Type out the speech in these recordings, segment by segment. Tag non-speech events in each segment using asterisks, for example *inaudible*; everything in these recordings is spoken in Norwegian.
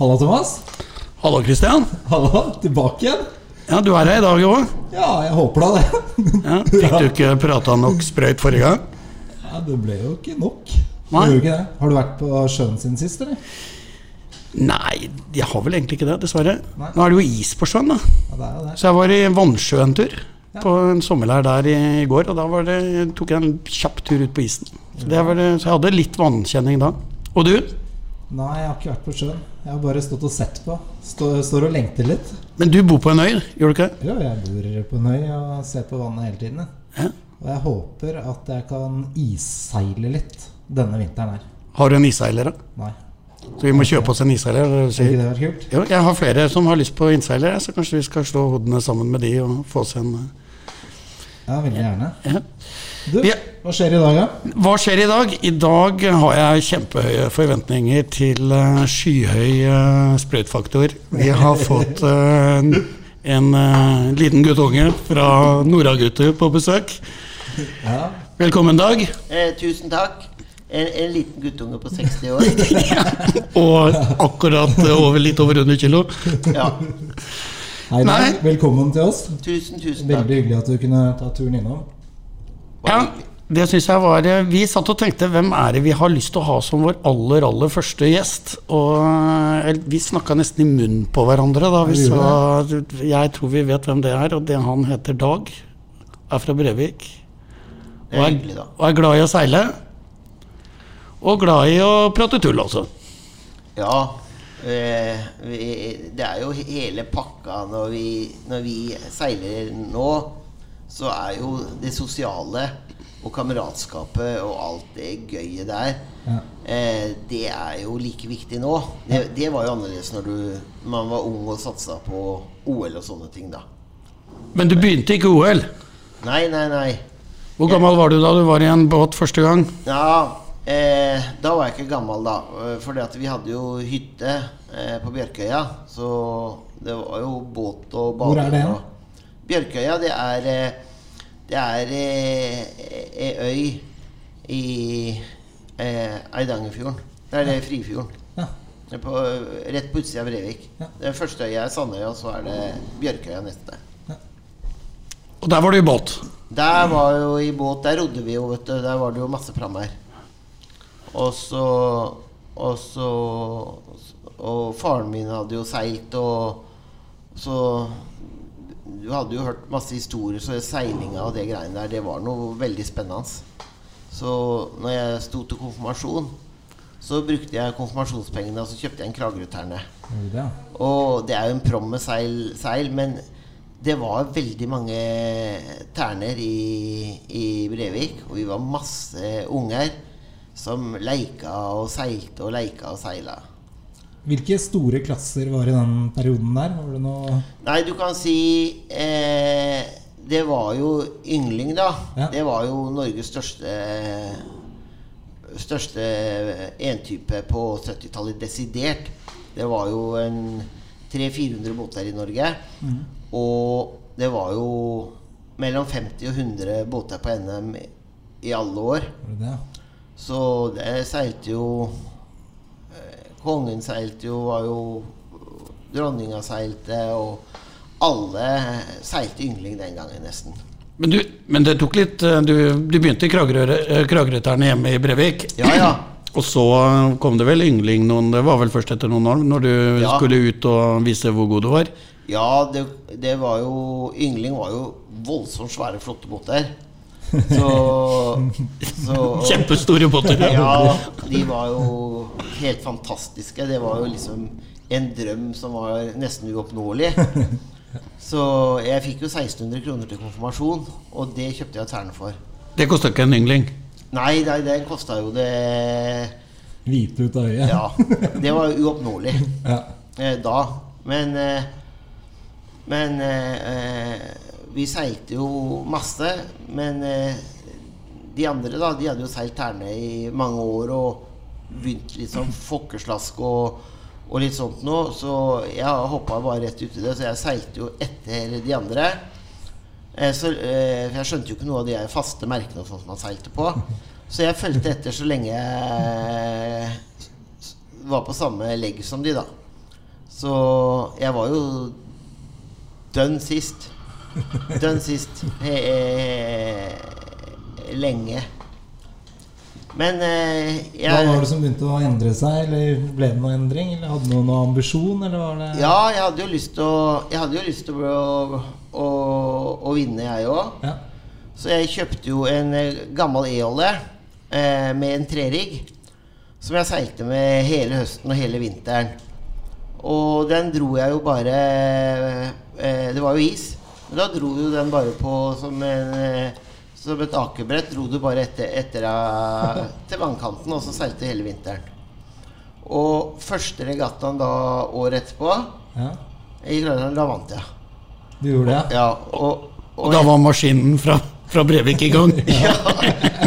Halla, Thomas. Hallo, Kristian. Halla, tilbake igjen. Ja, du er her i dag òg. Ja, jeg håper da det. *laughs* Ja, fikk du ikke prata nok sprøyt forrige gang? Ja, Det ble jo ikke nok. Nei. Ikke. Har du vært på sjøen siden sist, eller? Nei, jeg har vel egentlig ikke det, dessverre. Nei. Nå er det jo is på sjøen, da. Ja, det er det. Så jeg var i Vannsjø en tur. Ja. På en sommerleir der i, i går, og da var det, tok jeg en kjapp tur ut på isen. Så, det var, så jeg hadde litt vannkjenning da. Og du? Nei, jeg har ikke vært på sjøen. Jeg har bare stått og sett på. Stå, står og lengter litt. Men du bor på en øy, gjør du ikke? Ja, jeg bor på en øy og ser på vannet hele tiden. Ja. Og jeg håper at jeg kan isseile litt denne vinteren her. Har du en isseiler, da? Nei, Så vi må kjøpe oss en er kult? Jo, jeg har flere som har lyst på innseiler, så kanskje vi skal slå hodene sammen med de og få oss en Ja, veldig gjerne. ja. Du, Vi- hva skjer i dag, da? Hva skjer i dag? I dag har jeg kjempehøye forventninger til eh, skyhøy uh, sprøytfaktor. Vi har *laughs* fått eh, en eh, liten guttunge fra Noragutter på besøk. Ja, Velkommen, Dag. Eh, tusen takk. En, en liten guttunge på 60 år. *laughs* Og akkurat eh, over, litt over 100 kilo. Ja. Hei, Nei. Velkommen til oss. Tusen, tusen takk. Veldig hyggelig at du kunne ta turen innom. Ja, det synes jeg var eh, Vi satt og tenkte hvem er det vi har lyst til å ha som vår aller aller første gjest? Og eh, vi snakka nesten i munnen på hverandre da vi sa Jeg tror vi vet hvem det er, og det han heter Dag. Er fra Brevik. Og er og er glad i å seile. Og glad i å prate tull, altså. Ja. Eh, vi, det er jo hele pakka når vi, når vi seiler nå, så er jo det sosiale og kameratskapet og alt det gøye der Ja. eh, Det er jo like viktig nå. Det, det var jo annerledes når du, man var ung og satsa på OL og sånne ting, da. Men du begynte ikke OL. Nei, nei, nei. Hvor gammel var du da du var i en båt første gang? Ja, eh, da var jeg ikke gammel, da. For Fordi at vi hadde jo hytte eh, på Bjørkøya. Så det var jo båt og bade. Hvor er det og- Bjørkøya, det er eh, Det er eh, ei øy i eh, Eidangerfjorden. Det er det Frifjorden. Ja. Det er På, rett på utsida av Brevik. Ja. Den første øya er Sandøya, og så er det Bjørkøya neste. Og der var du i båt. Der var jo i båt, der rodde vi jo, vet du. Der var det jo masse framvær. Og så Og så Og faren min hadde jo seilt, og så Du hadde jo hørt masse historier, så seilinga og det greiene der, det var noe veldig spennende. Så når jeg sto til konfirmasjon, så brukte jeg konfirmasjonspengene, og så kjøpte jeg en Kragerø-terne. Ja? Og det er jo en prom med seil, seil men det var veldig mange terner i, i Brevik. Og vi var masse unger som leika og seilte og leika og seila. Hvilke store klasser var i den perioden der? Var det noe Nei, du kan si eh, Det var jo yngling, da. Ja. Det var jo Norges største Største entype på 70-tallet, desidert. Det var jo en 300-400 båter i Norge. Og det var jo mellom 50 og 100 båter på NM i alle år. Det det? Så det seilte jo Kongen seilte jo, var jo Dronninga seilte, og alle seilte yngling den gangen, nesten. Men, du, men det tok litt eh, Du, du begynte i eh, Kragerøterne hjemme i Brevik. Ja, ja. *clears throat* Og så kom det vel yngling noen Det var vel først etter noen år, når du Ja. skulle ut og vise hvor god du var? Ja, det, det var jo Yngling var jo voldsomt svære, flotte båter. Så, så Kjempestore potter. *laughs* Ja, de var jo helt fantastiske. Det var jo liksom en drøm som var nesten uoppnåelig. Så jeg fikk jo 1600 kroner til konfirmasjon, og det kjøpte jeg terne for. Det kosta ikke en yngling. Nei, nei den kosta jo det Hvite ut av øyet? Ja, det var jo uoppnåelig Ja. eh, da. Men eh, Men eh, eh, vi seilte jo masse. Men eh, de andre, da, de hadde jo seilt terne i mange år og begynt litt sånn *clears throat* fokkeslask og, og litt sånt noe. Så jeg hoppa bare rett uti det. Så jeg seilte jo etter de andre. Eh, så, eh, jeg skjønte jo ikke noe av de faste merkene og sånt som man seilte på. Så jeg fulgte etter så lenge jeg var på samme legg som de, da. Så jeg var jo dønn sist. Dønn sist. Lenge. Men eh, jeg Hva var det som begynte å endre seg? Eller ble det noen endring? Eller hadde du noen ambisjon? Eller var det Ja, jeg hadde jo lyst til å Jeg hadde jo lyst til å, å, å vinne, jeg òg. Ja. Så jeg kjøpte jo en eh, gammel E-olje eh, med en trerigg. Som jeg seilte med hele høsten og hele vinteren. Og den dro jeg jo bare eh, Det var jo is. Men da dro du den bare på som en eh, som et akebrett. Dro du bare etter, etter til vannkanten, og så seilte hele vinteren. Og første regattaen da året etterpå ja. i Grønland, da vant jeg. Du gjorde det? Ja, og, Og da var maskinen fra, fra Brevik i gang. *laughs* ja,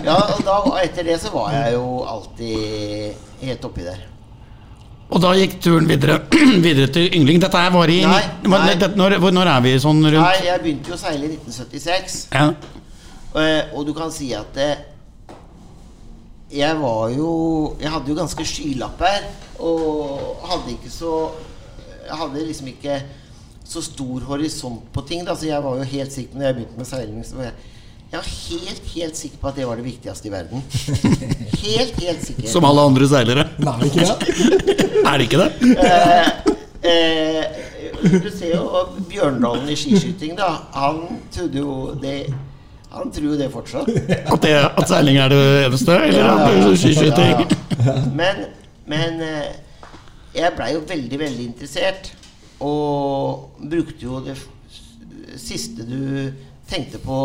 ja, og da, etter det så var jeg jo alltid helt oppi der. Og da gikk turen videre, *clears throat* videre til yngling. Dette her var i Nei, nei. Når, når er vi sånn rundt Nei, jeg begynte jo å seile i 1976. ja. Eh, og du kan si at det, jeg var jo Jeg hadde jo ganske skylapper. Og hadde ikke så Jeg hadde liksom ikke så stor horisont på ting. Da. Så jeg var jo helt sikker når jeg begynte med seiling. Jeg, var helt, helt sikker på at det var det viktigste i verden. Helt, helt sikker. Som alle andre seilere. Nei, ikke det? *laughs* Er det ikke det? Eh, du ser jo Bjørndalen i skiskyting, da. Han trodde jo det Han tror jo det fortsatt. At, det, at seiling er det eneste? Eller Ja, ja, skiskyting? ja, ja. Men, men eh, jeg blei jo veldig, veldig interessert. Og brukte jo det siste du tenkte på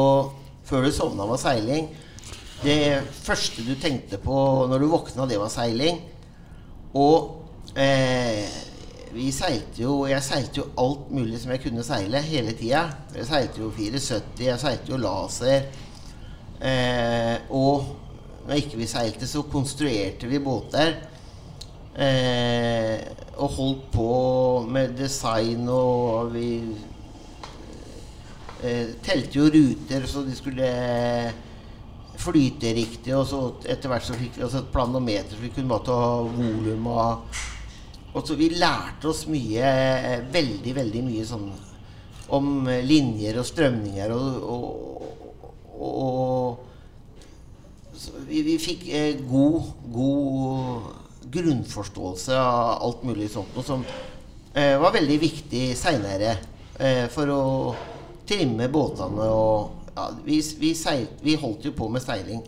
før du sovna, var seiling. Det første du tenkte på når du våkna, det var seiling. Og eh, vi seilte jo Jeg seilte jo alt mulig som jeg kunne seile hele tida. Jeg seilte jo 470, jeg seilte jo laser. Eh, og når ikke vi seilte, så konstruerte vi båter. Eh, og holdt på med design, og vi eh, telte jo ruter så de skulle flyte riktig. Og så etter hvert så fikk vi et planometer, så vi kunne måtte ha volum og og så Vi lærte oss mye, eh, veldig, veldig mye sånn om eh, linjer og strømninger og, og, og, og vi, vi fikk eh, god, god grunnforståelse av alt mulig sånt noe som eh, var veldig viktig seinere eh, for å trimme båtene og ja, vi, vi, seil, vi holdt jo på med seiling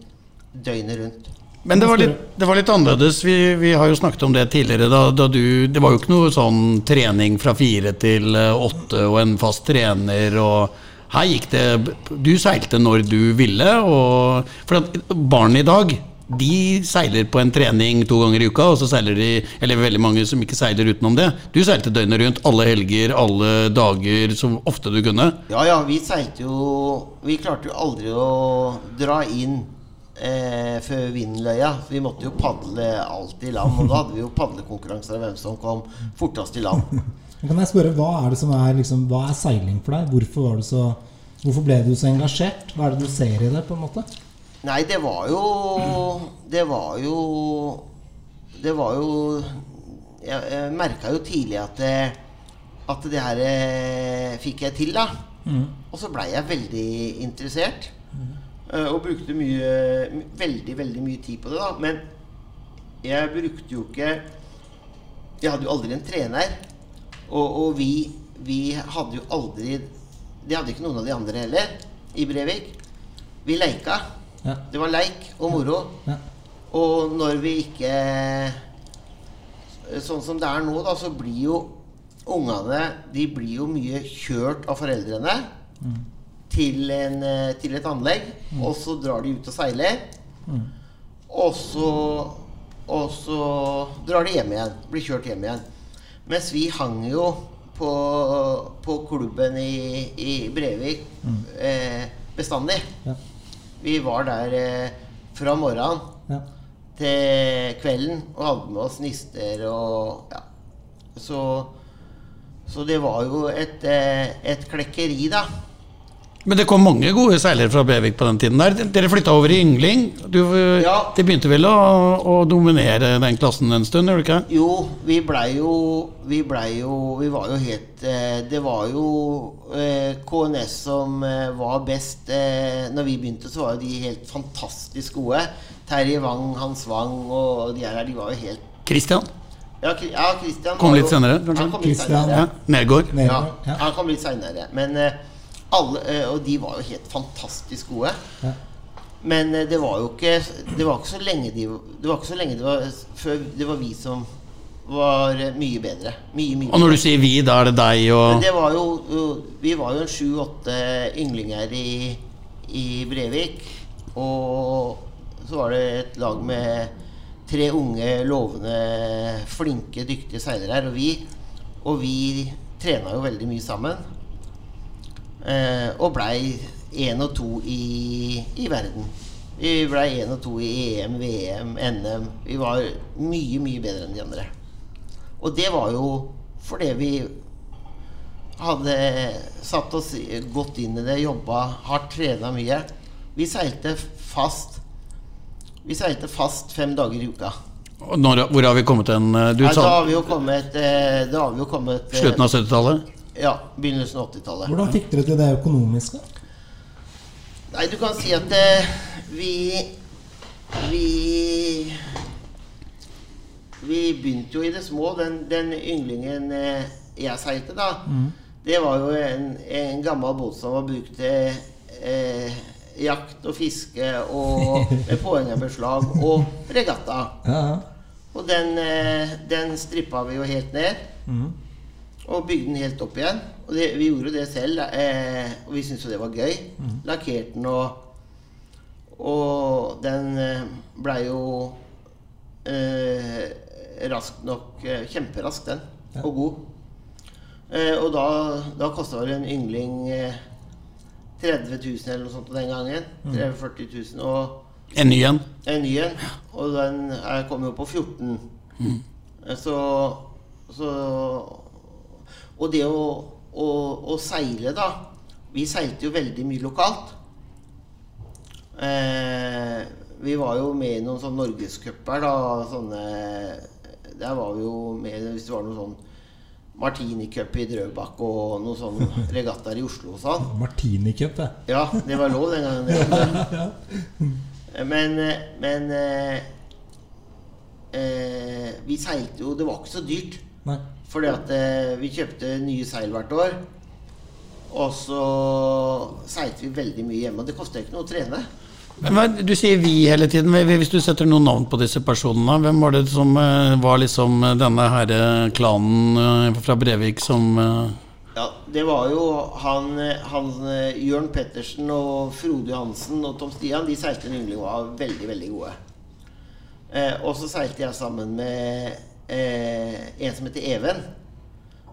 døgnet rundt. Men det var litt, det var litt annerledes. Vi, vi har jo snakket om det tidligere. Da, da du, det var jo ikke noe sånn trening fra fire til eh, åtte og en fast trener. og her gikk det Du seilte når du ville. Og, for barn i dag de seiler på en trening to ganger i uka, og så seiler de Eller veldig mange som ikke seiler utenom det. Du seilte døgnet rundt, alle helger, alle dager, så ofte du kunne. Ja, ja, vi seilte jo Vi klarte jo aldri å dra inn eh, før Vindløya. Vi måtte jo padle alt i land. Og da hadde vi jo padlekonkurranser om hvem som kom fortest i land. *laughs* Kan jeg spørre, Hva er det som er, liksom, hva er seiling for deg? Hvorfor, var du så, hvorfor ble du så engasjert? Hva er det du ser i det? på en måte? Nei, det var jo Det var jo Det var jo Jeg, jeg merka jo tidlig at det, at det her eh, fikk jeg til, da. Og så blei jeg veldig interessert. Mm. Og brukte mye veldig, veldig mye tid på det, da. Men jeg brukte jo ikke Jeg hadde jo aldri en trener. Og, og vi, vi hadde jo aldri Det hadde ikke noen av de andre heller i Brevik. Vi leika. Ja. Det var leik og moro. Ja. Og når vi ikke Sånn som det er nå, da, så blir jo ungene De blir jo mye kjørt av foreldrene til, en, eh, til et anlegg. Og så drar de ut og seiler. Og så Og så drar de hjem igjen. Blir kjørt hjem igjen. Mens vi hang jo på, på klubben i, i Brevik eh, bestandig. Ja. Vi var der eh, fra morgenen Ja. til kvelden og hadde med oss nister og ja. Så, så det var jo et, eh, et klekkeri, da. Men det kom mange gode seilere fra Bevik på den tiden der. Dere flytta over i Yngling. Du, Ja. Det begynte vel å, å dominere den klassen en stund, gjorde det ikke? Jo, vi blei jo Vi blei jo Vi var jo helt eh, Det var jo eh, KNS som eh, var best. Eh, når vi begynte, så var jo de helt fantastisk gode. Terje Wang, Hans Wang og de her, de var jo helt Christian Ja, ja Christian Kom litt senere, kanskje? Han kom litt senere. ja. Nergård. Ja, ja. han kom litt seinere. Men eh, alle eh, Og de var jo helt fantastisk gode. Ja. Men eh, det var jo ikke Det var ikke så lenge de Det var ikke så lenge det var før det var vi som var eh, mye bedre. Mye, mye Og når du sier vi, da er det deg Men og det var jo jo- Vi var jo en sju-åtte ynglinger i, i Brevik. Og så var det et lag med tre unge, lovende, flinke, dyktige seilere her. Og vi, og vi trena jo veldig mye sammen. Eh, og blei én og to i, i verden. Vi blei én og to i EM, VM, NM. Vi var mye, mye bedre enn de andre. Og det var jo fordi vi hadde satt oss godt inn i det, jobba hardt, trena mye. Vi seilte fast. Vi seilte fast fem dager i uka. når, Hvor har vi kommet hen? Du Nei, da har vi jo kommet eh, Da har vi jo kommet eh, slutten av 70-tallet? Ja, begynnelsen av 80-tallet. Hvordan fikk dere til det økonomiske? Nei, du kan si at eh, vi Vi Vi begynte jo i det små. Den, den ynglingen eh, jeg seilte, da, det var jo en, en gammel båt som var brukt til eh, jakt og fiske og *laughs* med beslag og regatta. Ja. Og den, eh, den strippa vi jo helt ned. Mhm. Og bygde den helt opp igjen. Og det, vi gjorde det selv. Eh, og vi syntes jo det var gøy. Lakkerte den og Og den eh, blei jo eh, rask nok eh, Kjemperask, den. Ja. Og god. Eh, og da, da kosta vel en yngling eh, 30 000 eller noe sånt den gangen. 30 40 000. Og En ny en? en ny en. Og den er, kom jo på 14. Eh, Så, så Og det å, å, å seile, da Vi seilte jo veldig mye lokalt. Eh, vi var jo med i noen sånne norgescuper, da. Sånne Der var vi jo med hvis det var noe sånn Martinicup i Drøbak og noen sånne *laughs* regattaer i Oslo og sånn. Martinicup, det. Ja, det var lov den gangen. det *laughs* var. Men, eh, men eh, eh, Vi seilte jo Det var ikke så dyrt. Nei. Fordi at eh, vi kjøpte nye seil hvert år. Og så seilte vi veldig mye hjemme. Og det kosta ikke noe å trene. Men Du sier 'vi' hele tiden. Hvis du setter noen navn på disse personene, hvem var det som eh, var liksom eh, denne herre klanen eh, fra Brevik som Ja, Det var jo han, han Jørn Pettersen og Frode Johansen og Tom Stian. De seilte en yngling og var veldig, veldig gode. Eh, og så seilte jeg sammen med eh, en som heter Even.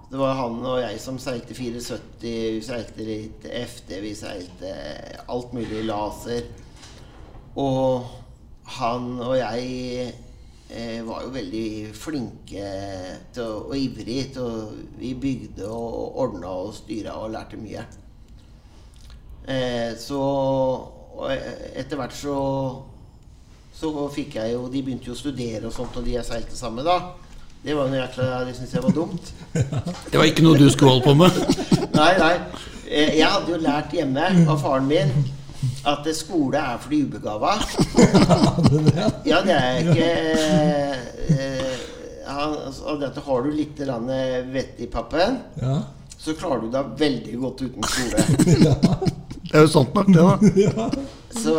Det var han og jeg som seilte 74, vi seilte litt FD, vi seilte alt mulig laser. Og han og jeg eh, var jo veldig flinke å, og ivrige til Vi bygde og ordna og styra og lærte mye. Eh, så etter hvert så så fikk jeg jo De begynte jo å studere og sånt, og de jeg seilte sammen med, da. Det var noe jækla Det syntes jeg var dumt. *laughs* Det var ikke noe du skulle holde på med? *laughs* Nei, nei. Eh, Jeg hadde jo lært hjemme av faren min at eh, skole er for de ubegava. *laughs* Ja, det er ikke eh, han, altså, Har du litt vett i pappen, så klarer du deg veldig godt uten skole. Det er jo sant nok, det, da. Så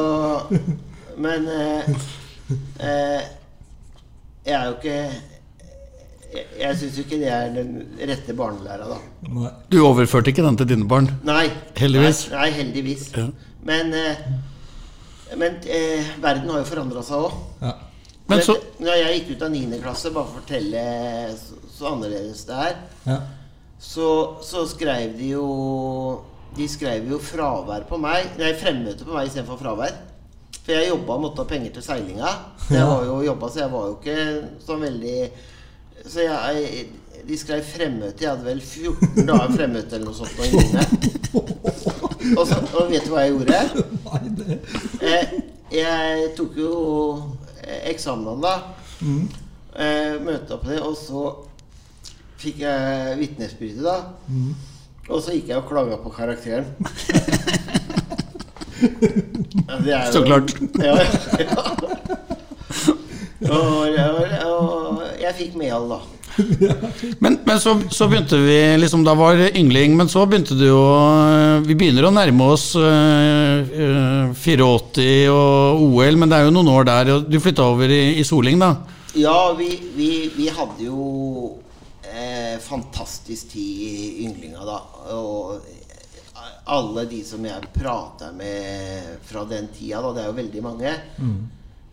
Men eh, eh, jeg er jo ikke Jeg, syns ikke det er den rette barnelæra, da. Du overførte ikke den til dine barn? Nei. Heldigvis. Nei, nei heldigvis. Ja. Men, eh, men eh, verden har jo forandra seg òg. Ja. Men så Når jeg gikk ut av 9. klasse, bare for å fortelle så, så annerledes det er, Ja. så, så skrev de jo De skrev jo fravær på meg Nei, fremmøte på meg istedenfor fravær. For jeg jobba og måtte ha penger til seilinga. Jeg var jo jobba, så jeg var jo ikke sånn veldig Så jeg De skrev fremmøte. Jeg hadde vel 14 dager fremmøte eller noe sånt. Og. Og, så, og vet du hva jeg gjorde? Nei, Eh, jeg tok jo eksamen da. Eh, møtte opp det, og så fikk jeg vitnesbyrde, da. Og så gikk jeg og klaga på karakteren. Ja, det er jo- Så klart. Ja, ja. Og, og, og jeg fikk medhold, da. *laughs* Men, men så, så begynte vi liksom, Da var yngling, men så begynte du jo Vi begynner å nærme oss uh, uh, 84 og OL, men det er jo noen år der. Og du flytta over i, i Soling, da. Ja, vi, vi, vi hadde jo eh, fantastisk tid i ynglinga, da. Og eh, alle de som jeg prater med fra den tida, da, det er jo veldig mange.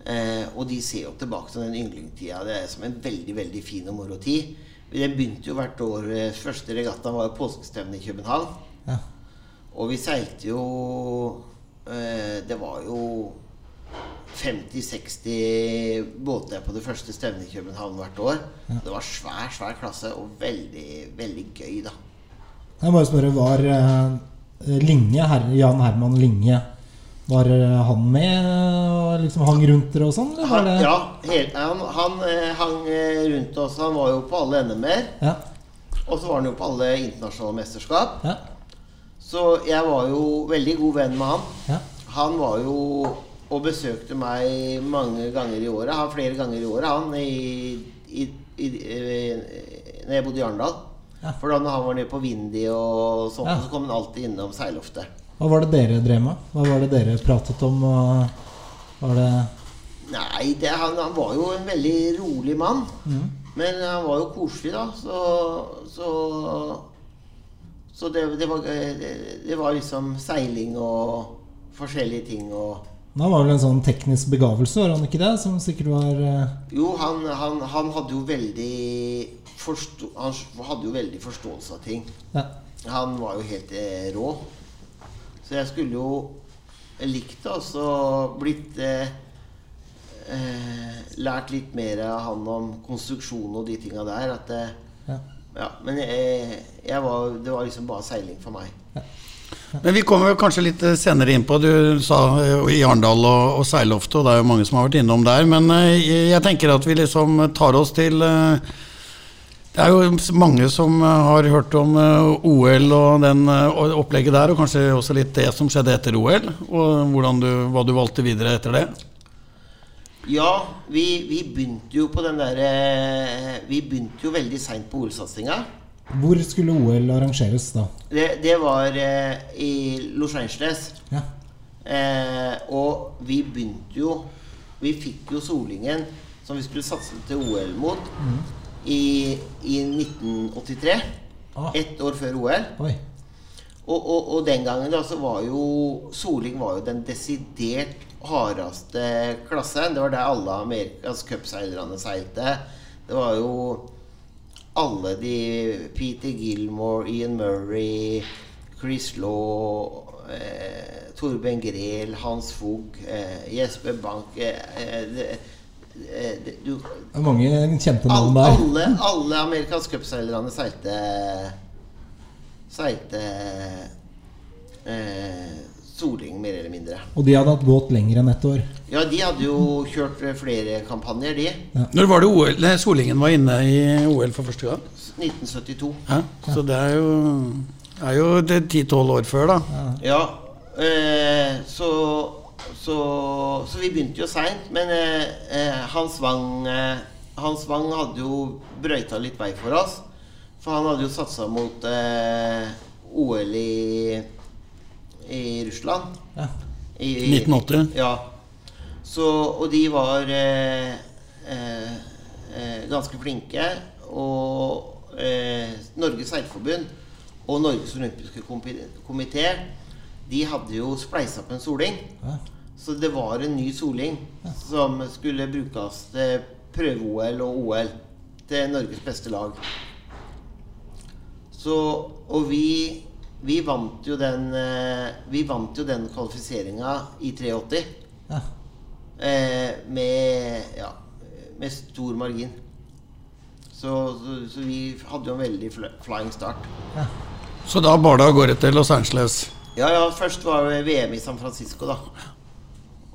Eh, og de ser jo tilbake til den ynglingtida det er som en veldig veldig fin og moro tid. Det begynte jo hvert år. eh, Første regatta var jo påskestevnet i København. Ja. Og vi seilte jo eh, Det var jo 50-60 båter på det første stevnet i København hvert år. Det var svær, svær klasse og veldig, veldig gøy, da. Jeg må bare spørre, var eh, Linje, Her Jan Herman Linge Var eh, han med og liksom hang rundt dere og sånn? eller Han, ja, helt, han, han eh, hang eh, rundt oss. Han var jo på alle NM-er. ja. Og så var han jo på alle internasjonale mesterskap. Ja. Så jeg var jo veldig god venn med han. Ja. Han var jo og besøkte meg mange ganger i året. Han flere ganger i året, han, i, i, i, i, når jeg bodde i Arendal. Ja. For da når han var nede på Windy og sånt, så kom han alltid innom seiloftet. Hva var det dere drev med? Hva var det dere pratet om? Var det Nei, det, han, han var jo en veldig rolig mann. Men han var jo koselig, da. Så, så, så det, det, var, det, det var liksom seiling og forskjellige ting og Han var vel en sånn teknisk begavelse, var han ikke det? Som sikkert var eh, Jo, han, han, han hadde jo veldig forstå, Han hadde jo veldig forståelse av ting. ja. Han var jo helt eh, rå. Så jeg skulle jo likt også blitt eh, eh, Lært litt mer av han om konstruksjon og de tinga der. At det, ja. ja, men jeg, jeg var, det var liksom bare seiling for meg. Men vi kommer kanskje litt eh, senere inn på Du sa eh, i Arendal og, og seiloftet, og det er jo mange som har vært innom der. Men eh, jeg tenker at vi liksom tar oss til eh, Det er jo mange som eh, har hørt om eh, OL og den eh, opplegget der, og kanskje også litt det som skjedde etter OL, og du, hva du valgte videre etter det. Ja, vi, vi begynte jo på den derre Vi begynte jo veldig seint på OL-satsinga. Hvor skulle OL arrangeres da? Det, det var eh, i Los Angeles. Ja. Eh, og vi begynte jo Vi fikk jo Solingen, som vi skulle satse til OL mot, i, i 1983. Ah. Ett år før OL. Oi. Og, og, og den gangen da så var jo Soling var jo den desidert hardeste klassen. Det var der alle Amerikas cupseilerne seilte. Det var jo alle de Peter Gilmore, Ian Murray, Chris Law, eh, Torben Grel, Hans Fogh, eh, Jesper Bank eh, eh, det, eh, du, Det er mange kjente navn der. alle, alle Amerikas cupseilerne seilte Seilte eh, Soling, mer eller mindre. Og de hadde hatt båt lenger enn ett år. Ja, de hadde jo kjørt flere kampanjer, de. Når var det OL, Solingen var inne i OL for første gang? 1972. Ja, så det er jo, er jo ti-tolv år før, da. Ja. Eh, så, så, så vi begynte jo seint. Men eh, eh, Hans Wang eh, Hans Wang hadde jo brøyta litt vei for oss. For han hadde jo satsa mot eh, OL i, i Russland. Ja. I, i, 1980. Ja. Så, og de var eh, eh, ganske flinke. Og eh, Norges Seilforbund og Norges olympiske komité de hadde jo spleisa opp en soling. Ja. Så det var en ny soling som skulle brukes til prøve-OL og OL til Norges beste lag. Så, og vi, vi vant jo den eh, Vi vant jo den kvalifiseringa i 83 Ja. eh, med, ja, med stor margin. Så, så, så vi hadde jo en veldig flying start. Så da bar det av gårde til Los Angeles. Ja, ja, først var det VM i San Francisco, da.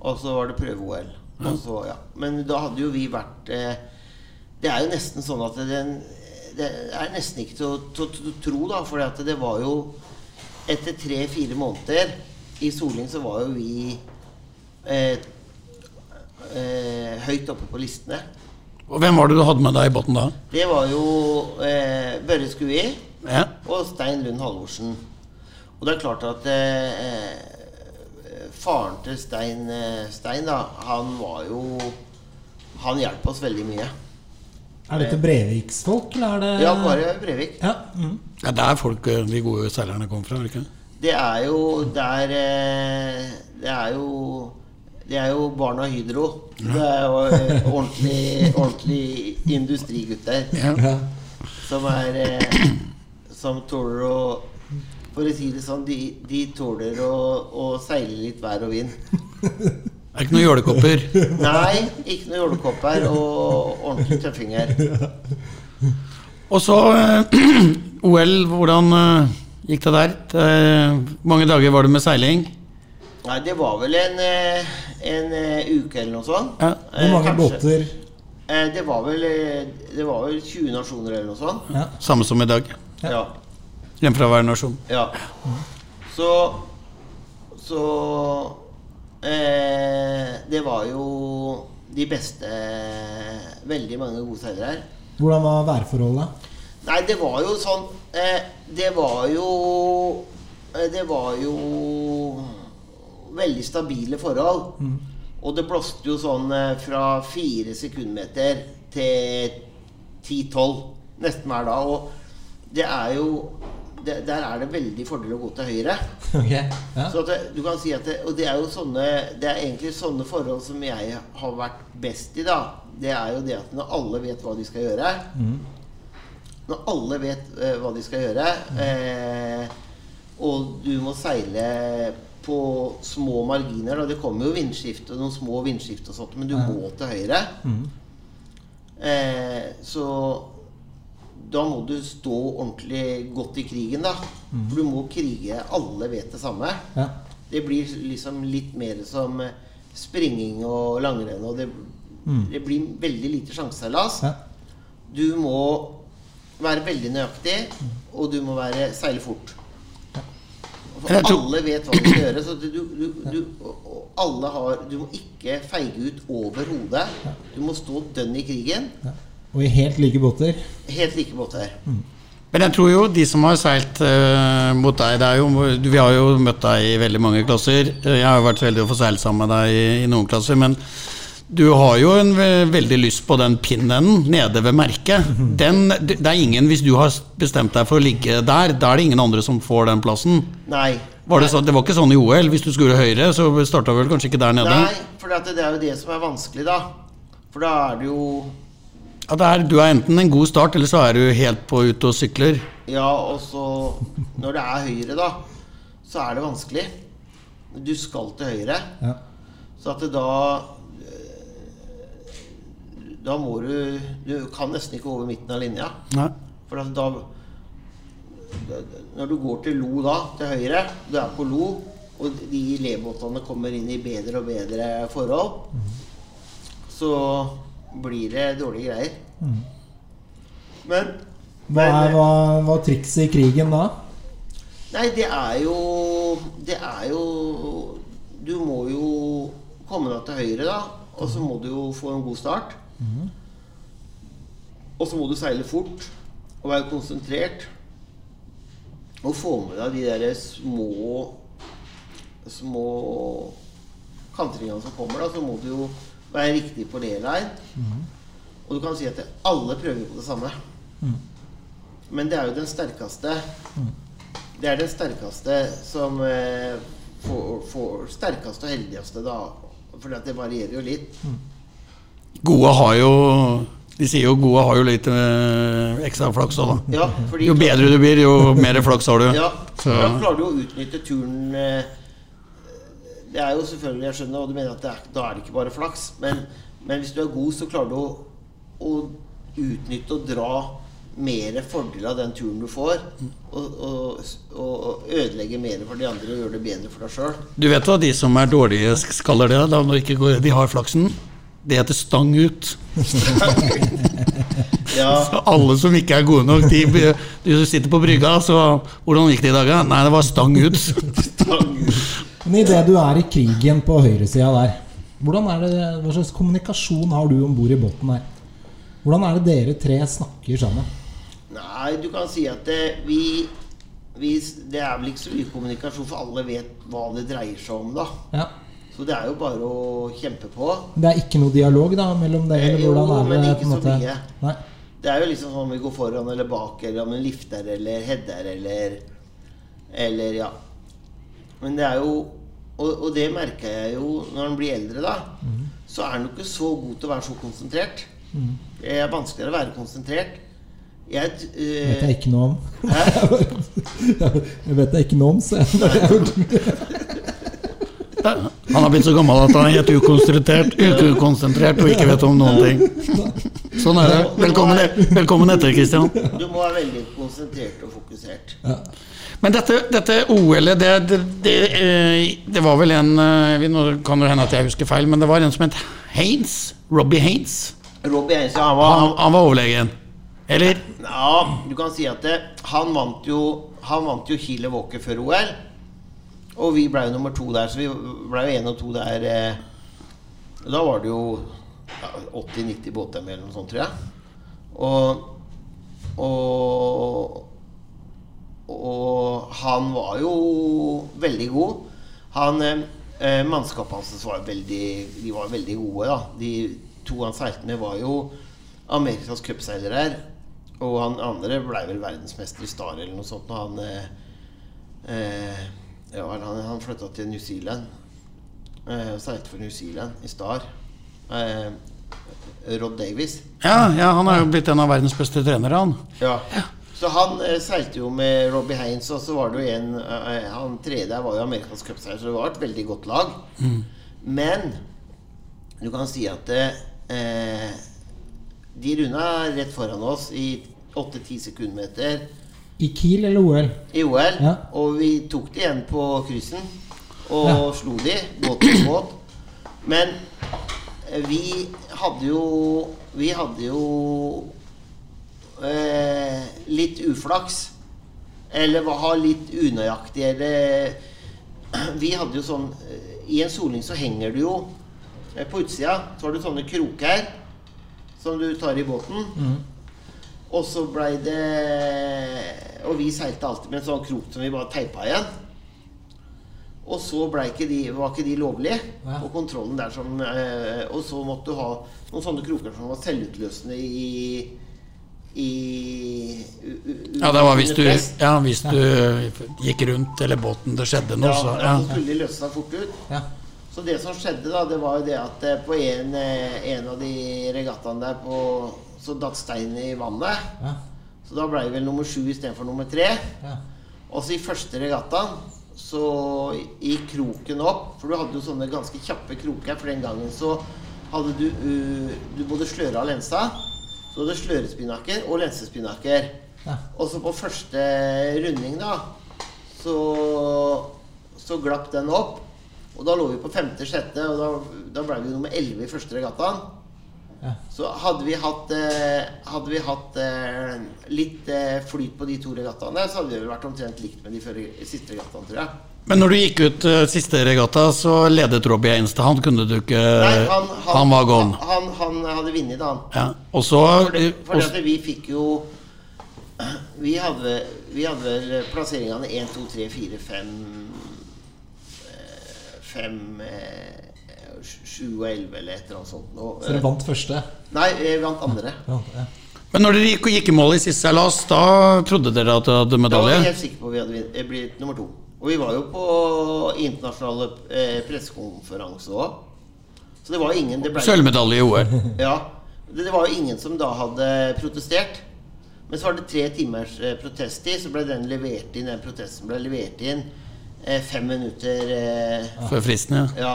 Og så var det prøve-OL. Ja. Men da hadde jo vi vært eh, Det er jo nesten sånn at det, Det er nesten ikke til å, tro, da. For det var jo Etter tre-fire måneder i Soling så var jo vi eh, eh, høyt oppe på listene. Og hvem var det du hadde med deg i båten da? Det var jo eh, Børre Skui Ja. og Stein Lund Halvorsen. Og det er klart at eh, faren til Stein, eh, Stein da, han var jo Han hjalp oss veldig mye. Er dette Breviksfolk, eller er det Ja, bare Brevik. Ja. Mm. Det er folk, eh, de gode seilerne kom fra? er det ikke? Det er jo der eh, Det er jo det er jo barna Hydro. Det er jo eh, ordentlig, ordentlig industrigutter Ja. Ja. som er eh, Som tåler å For å si det sånn, de, de tåler å, å seile litt vær og vind. *laughs* Det er ikke noen jålekopper. *laughs* Nei, ikke noe jålekopper og ordentlig tøffinger. *laughs* Og så eh, *clears throat* OL, hvordan eh, gikk det der? Eh, Hvor mange dager var det med seiling? Nei, det var vel en, eh, en eh, uke eller noe sånt. Ja. Hvor mange Eh, båter? Eh, Det var, vel, eh, det var vel 20 nasjoner eller noe sånt. Ja. Samme som i dag. Ja. Hjemme fra hver nasjon. ja. Så Så eh, Det var jo de beste Veldig mange gode seilere her. Hvordan var værforholdet? Nei, det var jo sånn eh, Det var jo eh, Det var jo veldig stabile forhold. Og det blåste jo sånn eh, fra fire sekundmeter til 10-12 nesten hver dag. Og det er jo det, Der er det veldig fordel å gå til høyre. *laughs* Okay. ja. Så det, du kan si at det, Og det er jo sånne Det er egentlig sånne forhold som jeg har vært best i, da. Det er jo det at når alle vet hva de skal gjøre Når alle vet uh, hva de skal gjøre, eh, og du må seile på små marginer da. Det kommer jo vindskift og noen små vindskift og sånt, men du må til høyre. Eh, så da må du stå ordentlig godt i krigen, da. For du må krige. Alle vet det samme. ja. Det blir liksom litt mer som springing og langrenn. Og det, det blir veldig lite sjanseseilas. ja. Du må være veldig nøyaktig, og du må være seile fort. For tror- alle vet hva de skal gjøre. Så du, du, du, alle har Du må ikke feige ut over hodet. Du må stå dønn i krigen. Og i helt like båter. Helt like båter. Men jeg tror jo de som har seilt uh, mot deg det er jo, Vi har jo møtt deg i veldig mange klasser. Eh, Jeg har jo vært så heldig å få seile sammen med deg i, i noen klasser. Men du har jo en ve veldig lyst på den pinnen nede ved merket. Den, det er ingen, Hvis du har bestemt deg for å ligge der, da er det ingen andre som får den plassen. Nei. Var det, så, det var ikke sånn i OL. Hvis du skulle høyre, så starta vel kanskje ikke der nede? Nei, for det er jo det som er vanskelig, da. For da er det jo Ja, det er, du er enten en god start, eller så er du helt på ute og sykler. Ja, og så Når det er høyre, da, så er det vanskelig. Du skal til høyre. Ja. Så at det da eh, Da må du Du kan nesten ikke over midten av linja. Nei. For at da Når du går til lo da, til høyre, du er på lo, og de lebåtene kommer inn i bedre og bedre forhold, så blir det dårlige greier. Men Hva er hva, hva er trikset i krigen da? Nei, det er jo Det er jo Du må jo komme deg til høyre, da. Og så må du jo få en god start. Og så må du seile fort og være konsentrert. Og få med deg de der små Små kantringene som kommer. da Så må du jo være riktig på Mm. Og du kan si at alle prøver på det samme. Men det er jo den sterkeste Det er den sterkeste som eh, får, får Sterkeste og heldigste, da. For det varierer jo litt. Gode har jo De sier jo gode har jo litt eh, ekstra flaks òg, da. Ja, Jo bedre du blir, jo mer flaks har du. Ja, Så- Da klarer du å utnytte turen eh, Det er jo selvfølgelig, jeg skjønner og du mener, at er, da er det ikke bare flaks. Men, men hvis du er god, så klarer du å, å utnytte og dra mer fordel av den turen du får, og, og, og ødelegge mer for de andre og gjøre det bedre for deg sjøl. Du vet hva de som er dårlige, skaller det? Da ikke går, de har flaksen? Det heter stang ut. *laughs* Ja, Så alle som ikke er gode nok, de, de sitter på brygga, så Hvordan gikk det i dag? da? Nei, det var stang ut. *laughs* stang ut. Men idet du er i krigen på høyresida der, hvordan er det, hva slags kommunikasjon har du om bord i båten her? Hvordan er det dere tre snakker sammen? Nei, du kan si at det, vi, vi Det er vel ikke så mye kommunikasjon, for alle vet hva det dreier seg om, da. Ja. Så det er jo bare å kjempe på. Det er ikke noe dialog da mellom dere? Eller Jo, er det, men det ikke så mye. Nei. Det er jo liksom sånn om vi går foran eller bak, eller om en lifter eller header eller Eller ja. Men det er jo Og, og det merker jeg jo når han blir eldre, da. Mm. Så er han jo ikke så god til å være så konsentrert. Mm. Det er vanskeligere å være konsentrert. Jeg vet eh, jeg ikke noe om. Jeg vet jeg ikke noe om, *laughs* så jeg *laughs* Han har blitt så gammel at han er helt ukonsentrert, ukonsentrert og ikke vet om noen ting. Sånn er det. Velkommen, velkommen etter, Kristian. Du må være veldig konsentrert og fokusert. Men dette, dette OL-et, det, det, det, eh, det var vel en eh, Nå kan det hende at jeg husker feil, men det var en som het Haines. Robbie Haines. Robbie Einstein, han var, Han, han var overlegen. Eller? Ja, du kan si at han vant jo Han vant jo Chile Walker før OL. Og vi ble jo nummer to der, så vi ble jo én og to der. Eh, da var det jo 80-90 båter med, eller noe sånt, tror jeg. Og, og Og han var jo veldig god. Han eh, Mannskapet hans var veldig De var veldig gode, da. De to han seilte med, var jo Amerikas cupseilere. Og han andre blei vel verdensmester i Star eller noe sånt. Og han eh, eh, ja, han, han flytta til New Zealand. Eh, seilte for New Zealand i Star. Eh, Rod Davies. Ja, ja, han er jo blitt en av verdens beste trenere, han. Ja. Så han eh, seilte jo med Robbie Haines, og så var det jo en eh, Han tredje var jo amerikansk cupseier, så det var et veldig godt lag. Men du kan si at eh, de runda rett foran oss i 8-10 sekundmeter I Kiel eller OL? i OL. Ja. Og vi tok det igjen på kryssen og Ja. slo de båt for båt. Men eh, vi hadde jo Vi hadde jo eh, litt uflaks. Eller var litt unøyaktig, eller *clears throat* Vi hadde jo sånn eh, I en soling så henger du jo eh, på utsida. Så har du sånne kroker som du tar i båten. Og så blei det Og vi seilte alltid med en sånn krok som vi bare teipa igjen. Og så ikke de, var ikke de lovlige Ja. Og kontrollen der som eh, Og så måtte du ha noen sånne kroker som var selvutløsende i i Ja, det var hvis du, ja, hvis du gikk rundt, eller båten det skjedde noe, Ja, så ja, så skulle de løse seg fort ut. Ja. Så det som skjedde, da, det var jo det at eh, på en, eh, en av de regattaene der på, så datt steinen i vannet. Ja. Så da ble det vel nummer sju istedenfor nummer tre. Ja. Og så i første regattaen så gikk kroken opp, for du hadde jo sånne ganske kjappe kroker. For den gangen så hadde du, uh, du både sløra lensa. Så hadde du slørespinaker og lensespinaker. Ja. Og så på første runding, da, så, så glapp den opp. Og da lå vi på femte-sjette, og da, da ble vi nummer elleve i første regattaen. Ja. Så hadde vi hatt, eh, hadde vi hatt eh, litt eh, flyt på de to regattaene, så hadde vi vel vært omtrent likt med de før, siste regattaene, tror jeg. Men når du gikk ut siste regatta, så ledet Robbie Einstad. Han kunne du ikke Nei, han, var gone. Han, han, han hadde vunnet, han. Ja. Og så Fordi, fordi vi fikk jo Vi hadde, vi hadde vel plasseringene 1, 2, 3, 4, 5 5 7 og 11 eller et eller annet sånt. Og, Så dere vant første? Nei, vi vant andre. Ja. ja. Men når dere gikk, gikk i mål i siste seilas, da trodde dere at dere hadde medalje? Da var jeg helt sikker på at vi hadde blitt nummer to. Og vi var jo på internasjonale eh, pressekonferanse òg. Så det var ingen det ble, Sølvmedalje i OL. *laughs* ja, det, det var jo ingen som da hadde protestert. Men så var det tre timers eh, protesttid, så ble den levert inn, den protesten ble levert inn eh, fem minutter eh, For fristen, ja. Ja.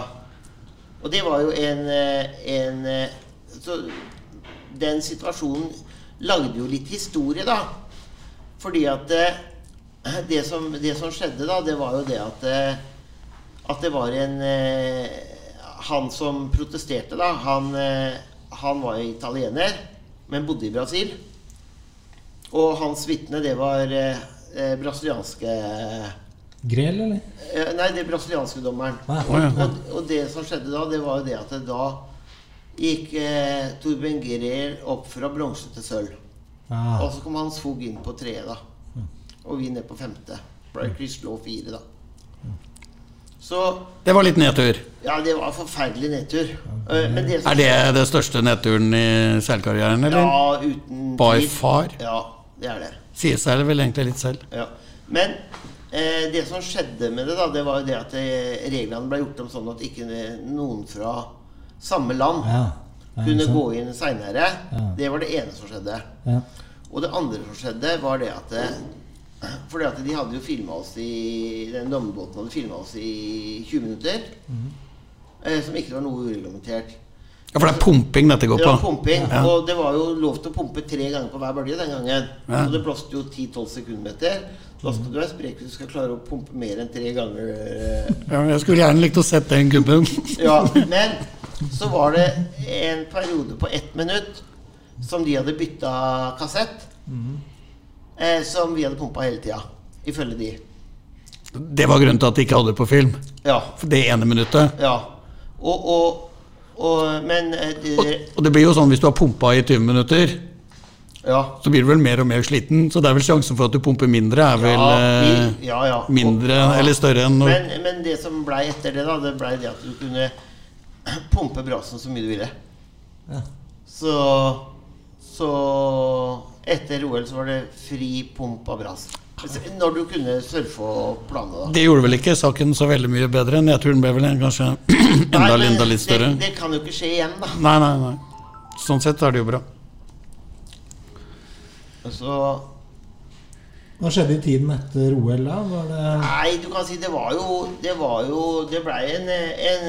Og det var jo en, eh, en eh, Så den situasjonen lagde jo litt historie, da. Fordi at eh, det, som, det som skjedde da, det var jo det at At det var en Han som protesterte, da, han, han var italiener, men bodde i Brasil. Og hans vitne, det var brasilianske Grell, eller? eh, Nei, det brasilianske dommeren. Ah, ja. Og, og det som skjedde da, det var jo det at det da gikk eh, Torben Grel opp fra bronse til sølv. Ah, Og så kom Hans Fog inn på treet, da. Og vi ned på femte. Ble Chris Law fire, da. Så Det var litt nedtur. ja, det var forferdelig nedtur. Eh, Men det som Er det det største nedturen i seilkarrieren, eller? Ja, uten By tvil. far. Ja, det er det. Sier seg det vel egentlig litt selv. Ja. Men eh, det som skjedde med det, da, det var jo det at eh, reglene ble gjort om sånn at ikke noen fra samme land ja. Ja, kunne gå inn seinere. Ja. Det var det ene som skjedde. Ja. Og det andre som skjedde, var det at For det at de hadde jo filma oss i Den dommerbåten hadde filma oss i 20 minutter. Mhm. eh, som ikke var noe ureglementert. Ja, For det er pumping dette går Det på. var pumping, Ja. og det var jo lov til å pumpe tre ganger på hver bølge den gangen. Ja. Og det blåste jo 10-12 sekundmeter. Da skal du være sprek hvis du skal klare å pumpe mer enn tre ganger. eh. Ja, jeg skulle gjerne likt å sett den gubben. Ja, men så var det en periode på ett minutt som de hadde bytta kassett. Eh, som vi hadde pumpa hele tida. Ifølge de. Det var grunnen til at de ikke hadde det på film. Ja. For det ene minuttet. ja. Og, og, og Men eh, Og, og det blir jo sånn hvis du har pumpa i 20 minutter, Ja. så blir du vel mer og mer sliten. Så det er vel sjansen for at du pumper mindre, er vel ja, eh, vi, ja, ja. mindre Og- ja. eller større enn Men, men det som blei etter det, da, det blei det at du kunne *clears throat* pumpe brassen så mye du ville. Ja. Så Så etter OL så var det fri pump av bras. Når du kunne surfe og plane, da. Det gjorde vel ikke saken så veldig mye bedre. Nedturen ble vel kanskje *clears throat* enda, Nei, men enda litt større. Det, det kan jo ikke skje igjen, da. Nei, nei, nei. Sånn sett er det jo bra. Så Hva skjedde i tiden etter OL, da? Var det Nei, du kan si det var jo Det var jo Det blei en, en,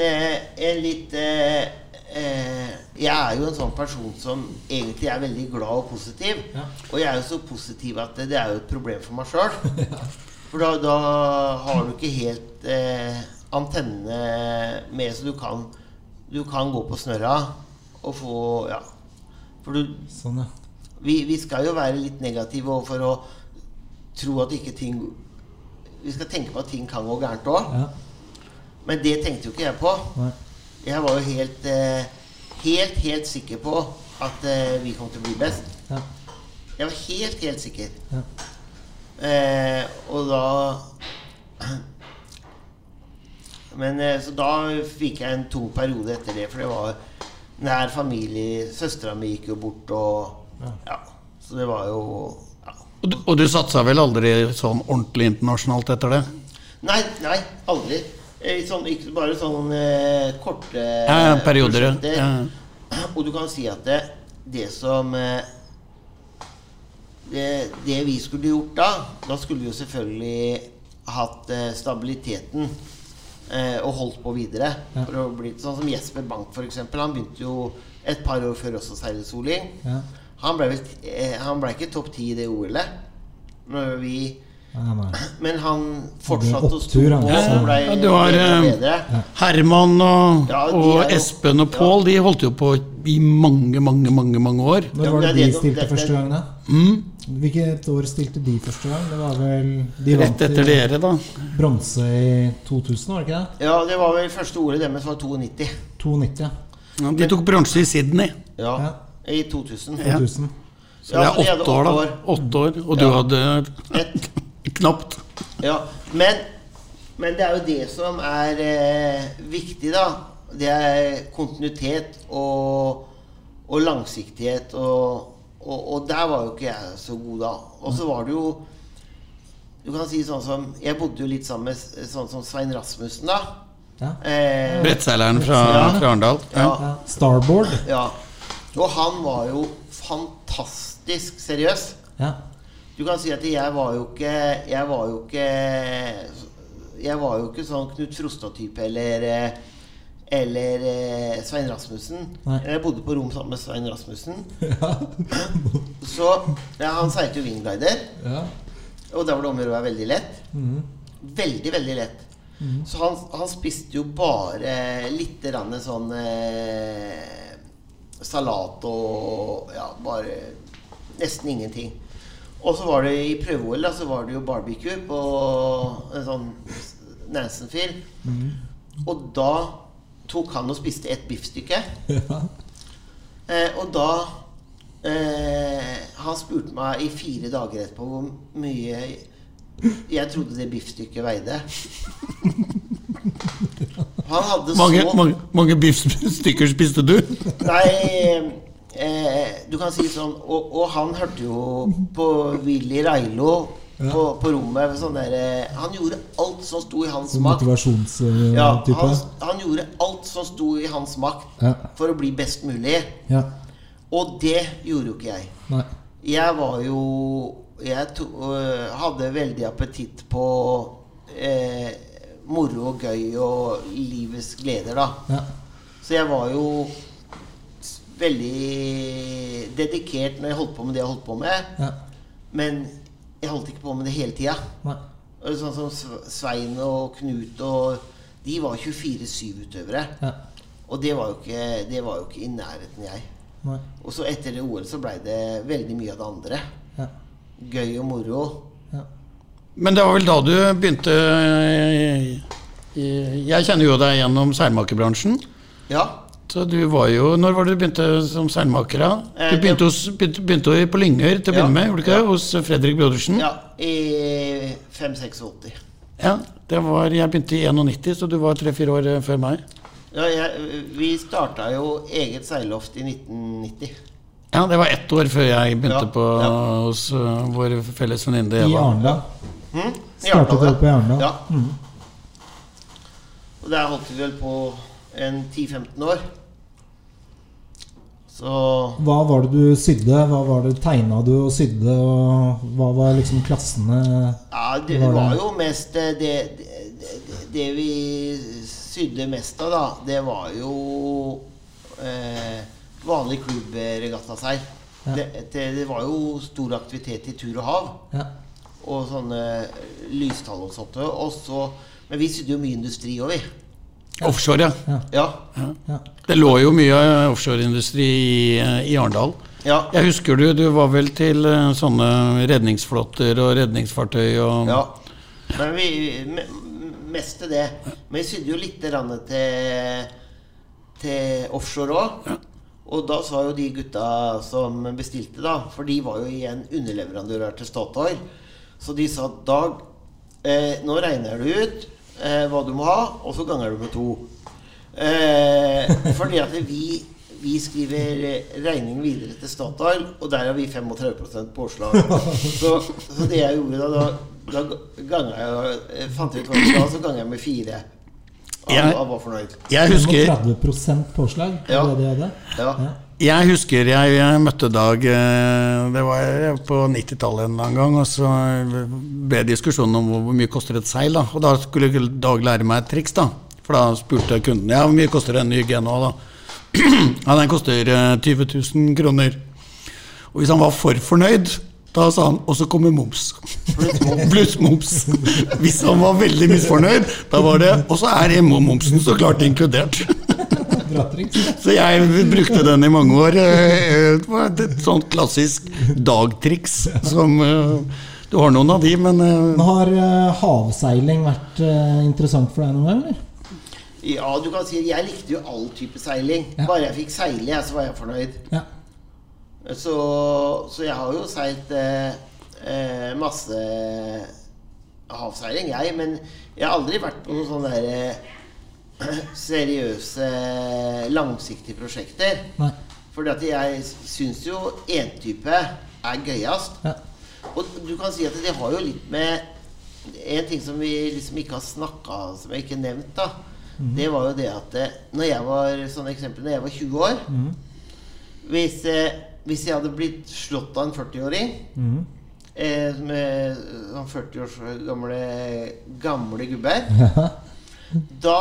en litt eh, eh, Jeg er jo en sånn person som egentlig er veldig glad og positiv. Ja. Og jeg er jo så positiv at det, det er jo et problem for meg sjøl. *laughs* For da, da har du ikke helt eh, antennene med, så du kan Du kan gå på snørra og få Ja. For du Sånn, ja. Vi, vi skal jo være litt negative overfor å tro at ikke ting Vi skal tenke på at ting kan gå gærent òg. ja. Men det tenkte jo ikke jeg på. Nei. Jeg var jo helt, eh, helt, helt sikker på at eh, vi kom til å bli best. Ja. Jeg var helt, helt sikker. Ja. Eh, og da Men eh, så da fikk jeg en tung periode etter det, for det var nær familie. Søstera mi gikk jo bort, og Ja. ja. Så det var jo ja. Og du, og du satsa vel aldri sånn ordentlig internasjonalt etter det? Nei, nei, aldri. Eh, Sånn, ikke bare sånn eh, korte Ja, perioder, ja. *clears throat* Og du kan si at det, det som eh, det, det vi skulle gjort da Da skulle vi jo selvfølgelig hatt eh, stabiliteten eh, og holdt på videre. Ja. For å bli, sånn som Jesper Bank, f.eks. Han begynte jo et par år før også seile soling. Ja. Han ble, vel, eh, han ble ikke topp ti i det OL-et. Men han fortsatte å stå på og ble Ja, du har, bedre eh. Herman og, Ja, og jo- Espen og Pål de holdt jo på i mange, mange, mange mange år. Når var det de stilte første gang, da? Mm. Hvilket år stilte de første gang? Det var vel De Rett etter dere, da. bronse i 2000, var det ikke det? Ja, det var vel første ordet deres var 92. 92, ja. Ja, de tok bronse i Sydney. Ja, Ja. I 2000. Ja. 2000. Så Ja, det er åtte år, da. åtte år. Og du Ja. hadde *laughs* knapt. ja. Men, men det er jo det som er eh, viktig, da. Det er kontinuitet og, og langsiktighet. Og, og, og der var jo ikke jeg så god da. Og så var det jo Du kan si sånn som Jeg bodde jo litt sammen med sånn som Svein Rasmussen, da. Ja. Eh, Brettseileren fra, Ja. fra Arendal. Ja. ja. Starboard. Ja. Og han var jo fantastisk seriøs. Ja. Du kan si at jeg var jo ikke Jeg var jo ikke Jeg var jo ikke sånn Knut Frostad-type eller eh, eller eh, Svein Rasmussen. Nei. Jeg bodde på rom sammen med Svein Rasmussen. *laughs* Så ja, han seilte jo wingglider, Ja. og da var det om å gjøre å være veldig lett. Mm. Veldig, veldig lett. Så han, han spiste jo bare litt grann sånn eh, salat og ja, bare nesten ingenting. Og så var det i prøve-OL, så var det jo barbecue på en sånn Nansen-fyr. Og da tok han og spiste et biffstykke. Ja. Eh, og da eh, Han spurte meg i fire dager etterpå hvor mye jeg trodde det biffstykket veide. *laughs* Han hadde Mange, så mange, mange biffstykker spiste du? *laughs* Nei, eh, du kan si sånn Og, og han hørte jo på Willy Railo på, på rommet. Sånn der, eh, han gjorde alt som sto i hans Sånn makt. motivasjonstype. Ja, han, han gjorde alt som sto i hans makt Ja. for å bli best mulig. ja. Og det gjorde jo ikke jeg. Nei. Jeg var jo Jeg to, øh, hadde veldig appetitt på eh, moro og gøy og livets gleder, da. Ja. Så jeg var jo veldig dedikert når jeg holdt på med det jeg holdt på med. Ja. Men jeg holdt ikke på med det hele tida. Sånn som Svein og Knut og De var 24-7-utøvere. Ja. Og det var, jo ikke, det var jo ikke i nærheten jeg. Nei. Og så etter det OL så blei det veldig mye av det andre. Ja. Gøy og moro. Ja. Men det var vel da du begynte i- i- Jeg kjenner jo deg gjennom seilmakerbransjen. Ja. Så du var jo Når var det du begynte som seilmaker? Eh, Du begynte, hos, begynte, begynte på Lyngør til å Ja, begynne med, gjorde du ikke ja. det? Hos Fredrik Brodersen? ja I 5-86. Ja, det var, Jeg begynte i 91, så du var tre-fire år eh, før meg. Ja, jeg, vi starta jo eget seilloft i 1990. Ja, Det var ett år før jeg begynte Ja, på ja. hos uh, vår felles venninne I Eva. Arendal. I Startet dere på Arendal? Ja. Mm. Og der holdt vi vel på en 10-15 år. Så Hva var det du sydde? Hva var det tegna du og sydde? Og hva var liksom klassene Ja, det Var var jo mest eh, det, det, det, det vi sydde mest av, da, det var jo eh, vanlig klubbregattaseil. Ja. Det, det, det var jo stor aktivitet i tur og hav. Ja. Og sånne lystall og sånt. Og så, men vi sydde jo mye industri òg, vi. Offshore, ja. Ja. Ja. ja. Det lå jo mye offshoreindustri i, eh, i Arendal. Ja. Jeg husker du, du var vel til eh, sånne redningsflåter og redningsfartøy og ja. Men vi Mest til det. Men vi sydde jo litt til, til offshore òg. Og da sa jo de gutta som bestilte, da For de var jo igjen underleverandører til Statoil. Så de sa Dag, eh, nå regner du ut eh, hva du må ha, og så ganger du med to. Eh, fordi at vi, vi skriver regning videre til Statoil, og der har vi 35 påslag. Så, så det jeg gjorde da, da, da jeg, eh, fant jeg ut hva det var, så ganger jeg med fire. Jeg- jeg var fornøyd. Jeg husker 30% påslag? Ja. Det det? Ja. Ja. Jeg husker jeg, jeg møtte Dag eh, Det var på 90-tallet en eller annen gang. Og så ble diskusjonen diskusjon om hvor, mye koster et seil. da Og da skulle Dag lære meg et triks. da For da spurte kunden ja, hvor mye koster en ny Genoa. da *clears throat* Ja, den koster eh, 20 000 kroner. Og hvis han var for fornøyd, da sa han og så kommer moms. Pluss moms. *laughs* Hvis han var veldig misfornøyd, da var det Og så er momsen så klart inkludert. *laughs* *laughs* Så jeg brukte den i mange år. Eh, Det var et sånt klassisk dagtriks som eh, Du har noen av de, men eh, Har eh, havseiling vært eh, interessant for deg noen gang? eller? Ja, du kan si Jeg likte jo all type seiling. Bare jeg fikk seile, så var jeg fornøyd. Ja. Så, så jeg har jo seilt eh, eh, masse havseiling, jeg. Men jeg har aldri vært på noen sånne der, eh, seriøse, langsiktige prosjekter. Nei. Fordi at jeg syns jo entype er gøyest. Ja. Og du kan si at det har jo litt med En ting som vi liksom ikke har snakka Som jeg ikke har nevnt, da. Det var jo det at eh, Når jeg var sånn eksempel, når jeg var 20 år Mhm. hvis, eh, hvis jeg hadde blitt slått av en 40-åring Mhm. eh, med sånn 40 års gamle, gamle gubber Ja. *laughs* da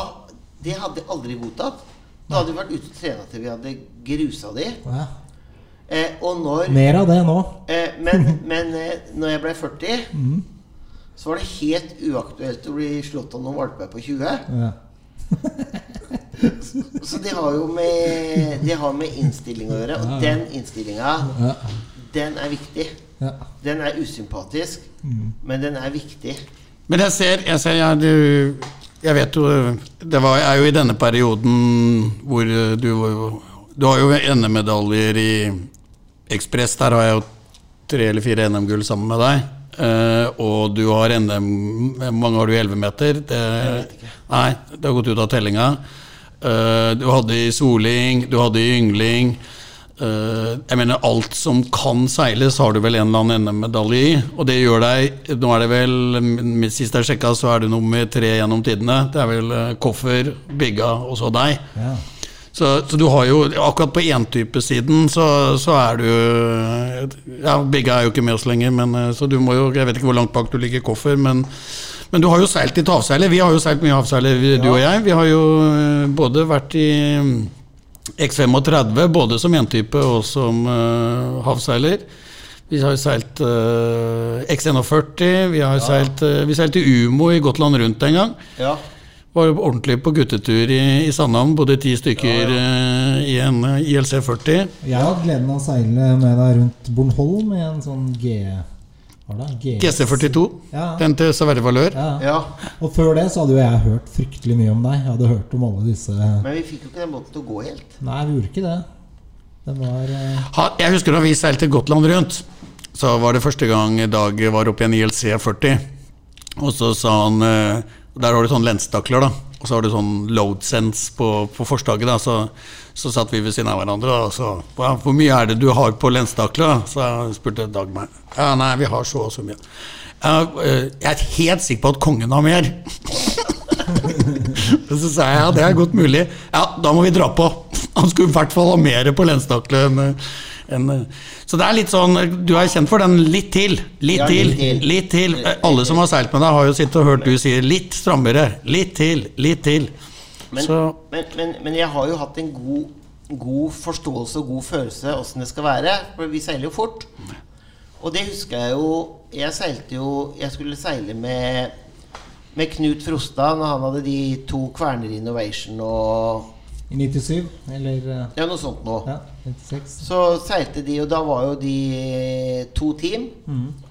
Det hadde jeg aldri godtatt. Da hadde vi vært ute og trena til vi hadde grusa de. Ja. Eh, og når Mer av det nå. eh, Men, *laughs* men eh, når jeg ble 40, Mm. så var det helt uaktuelt å bli slått av noen valper på 20. Ja. *laughs* Så det har jo med, det har med innstilling å gjøre. Og den innstillinga, Ja. den er viktig. Ja. Den er usympatisk, men den er viktig. Men jeg ser, jeg, ser ja, du, jeg vet jo Det var, er jo i denne perioden hvor du var- Du har jo NM-medaljer i Ekspress. Der har jeg jo tre eller fire NM-gull sammen med deg. Uh, og du har NM Hvor mange har du i 11 meter? Det. Nei, det har gått ut av tellinga. Uh, du hadde i soling, du hadde i yngling. Eh, jeg mener Alt som kan seiles, har du vel en eller annen NM-medalje i. Og det gjør deg Nå er det vel Sist jeg sjekka, så er du nummer tre gjennom tidene. Det er vel eh, Koffer, Bigga og så deg. Ja. Så, så du har jo Akkurat på entypesiden så, så er du Ja, Bigga er jo ikke med oss lenger, men eh, så du må jo Jeg vet ikke hvor langt bak du ligger Koffer, men men du har jo seilt litt havseiler. Vi har jo seilt mye havseiler, du du og jeg. Vi har jo både vært i X35, både som jentype og som uh, havseiler. Vi har seilt uh, X41, vi har seilt uh, Vi seilte Umo i Gotland rundt en gang. Ja. Var ordentlig på guttetur i, i Sandhamn. Bodde ti stykker eh, i en eh, ILC 40. Jeg har hatt gleden av å seile med deg rundt Bornholm i en sånn G... Hva da? G GC42. Ja. Den til Sverre Valør. Ja. ja. Og før det så hadde jo jeg hørt fryktelig mye om deg. Jeg hadde hørt om alle disse Men vi fikk jo ikke den båten til å gå helt. Nei, vi gjorde ikke det. Det var uh... Ha, jeg husker da vi seilte Gotland rundt. Så var det første gang Dag var oppe i en ILC 40. Og så sa han eh, Der har du sånn lenstakler, da. Og så har du sånn load sense på, på forslaget. da Så, så satt vi ved siden av hverandre. Og så ja, Hvor mye er det du har på lenstakler? Så spurte Dag meg. Ja, nei, vi har så og så mye. Ja, eh, jeg er helt sikker på at kongen har mer. *laughs* Så sa jeg ja, det er godt mulig. Ja, da må vi dra på. Han skulle i hvert fall ha mer på lenstaklet enn enn- Så det er litt sånn Du er kjent for den litt til, litt Ja, til, litt til. litt til. Alle som har seilt med deg, har jo sittet og hørt du sier litt strammere, litt til, litt til. Men, Så men, men, men jeg har jo hatt en god, god forståelse og god følelse åssen det skal være. For vi seiler jo fort. Og det husker jeg jo Jeg seilte jo Jeg skulle seile med, med Knut Frostad når han hadde de to Kverner Innovation og i 97, eller eh, Ja, noe sånt noe. ja, 96. Så seilte de, og da var jo de to team.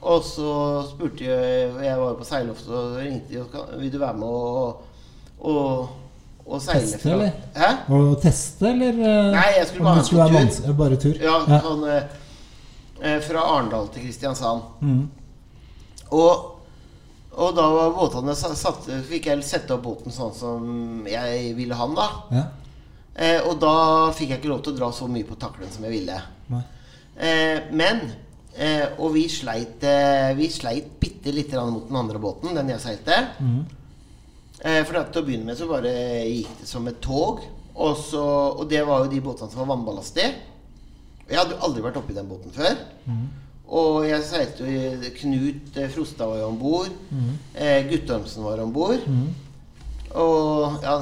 Og så spurte jeg Jeg var jo på seiloftet og ringte de og vil du være med og, og, og seile Teste, fra eller? Hæ? Og teste, eller? eh, Nei, jeg skulle bare skulle på tur. Bare tur? Ja, Ja. sånn eh, Fra Arendal til Kristiansand. Mm. Og, og da var båtene sa- satt, fikk jeg sette opp båten sånn som jeg ville ha den, da. ja. Eh, og da fikk jeg ikke lov til å dra så mye på taklen som jeg ville. Eh, men eh, Og vi sleit eh, Vi sleit bitte grann mot den andre båten, den jeg seilte. Mm. Eh, for til å begynne med så bare gikk det som et tog. Og, så, og det var jo de båtene som var vannballastige. Jeg hadde jo aldri vært oppi den båten før. Og jeg seilte jo Knut Frosta Frostad var jo om bord. Eh, Guttormsen var om bord. Og ja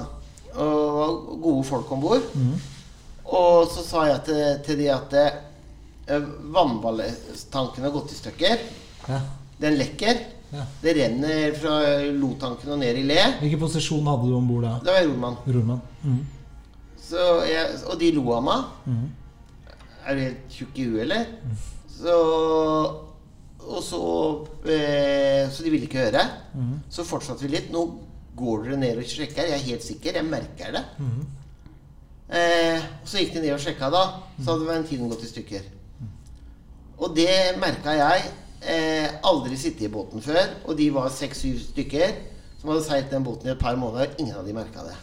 og gode folk om bord. Og så sa jeg til, til de at eh, har gått i stykker. Ja. Den lekker. Ja. Det renner fra lotanken og ned i le. Hvilken posisjon hadde du om bord da? Det var Rormann. Rormann? Mm. Så jeg, og de lo av meg. Mm. Er du helt tjukk i huet, eller? Så Og så eh, Så de ville ikke høre. Mhm. Så fortsatte vi litt. Nå går dere ned og sjekker. Jeg er helt sikker. Jeg merker det. Mm. Eh, så gikk de ned og sjekka, da. Så hadde ventilen gått i stykker. Og det merka jeg. Eh, aldri sittet i båten før. Og de var seks-syv stykker som hadde seilt den båten i et par måneder. Ingen av de merka det.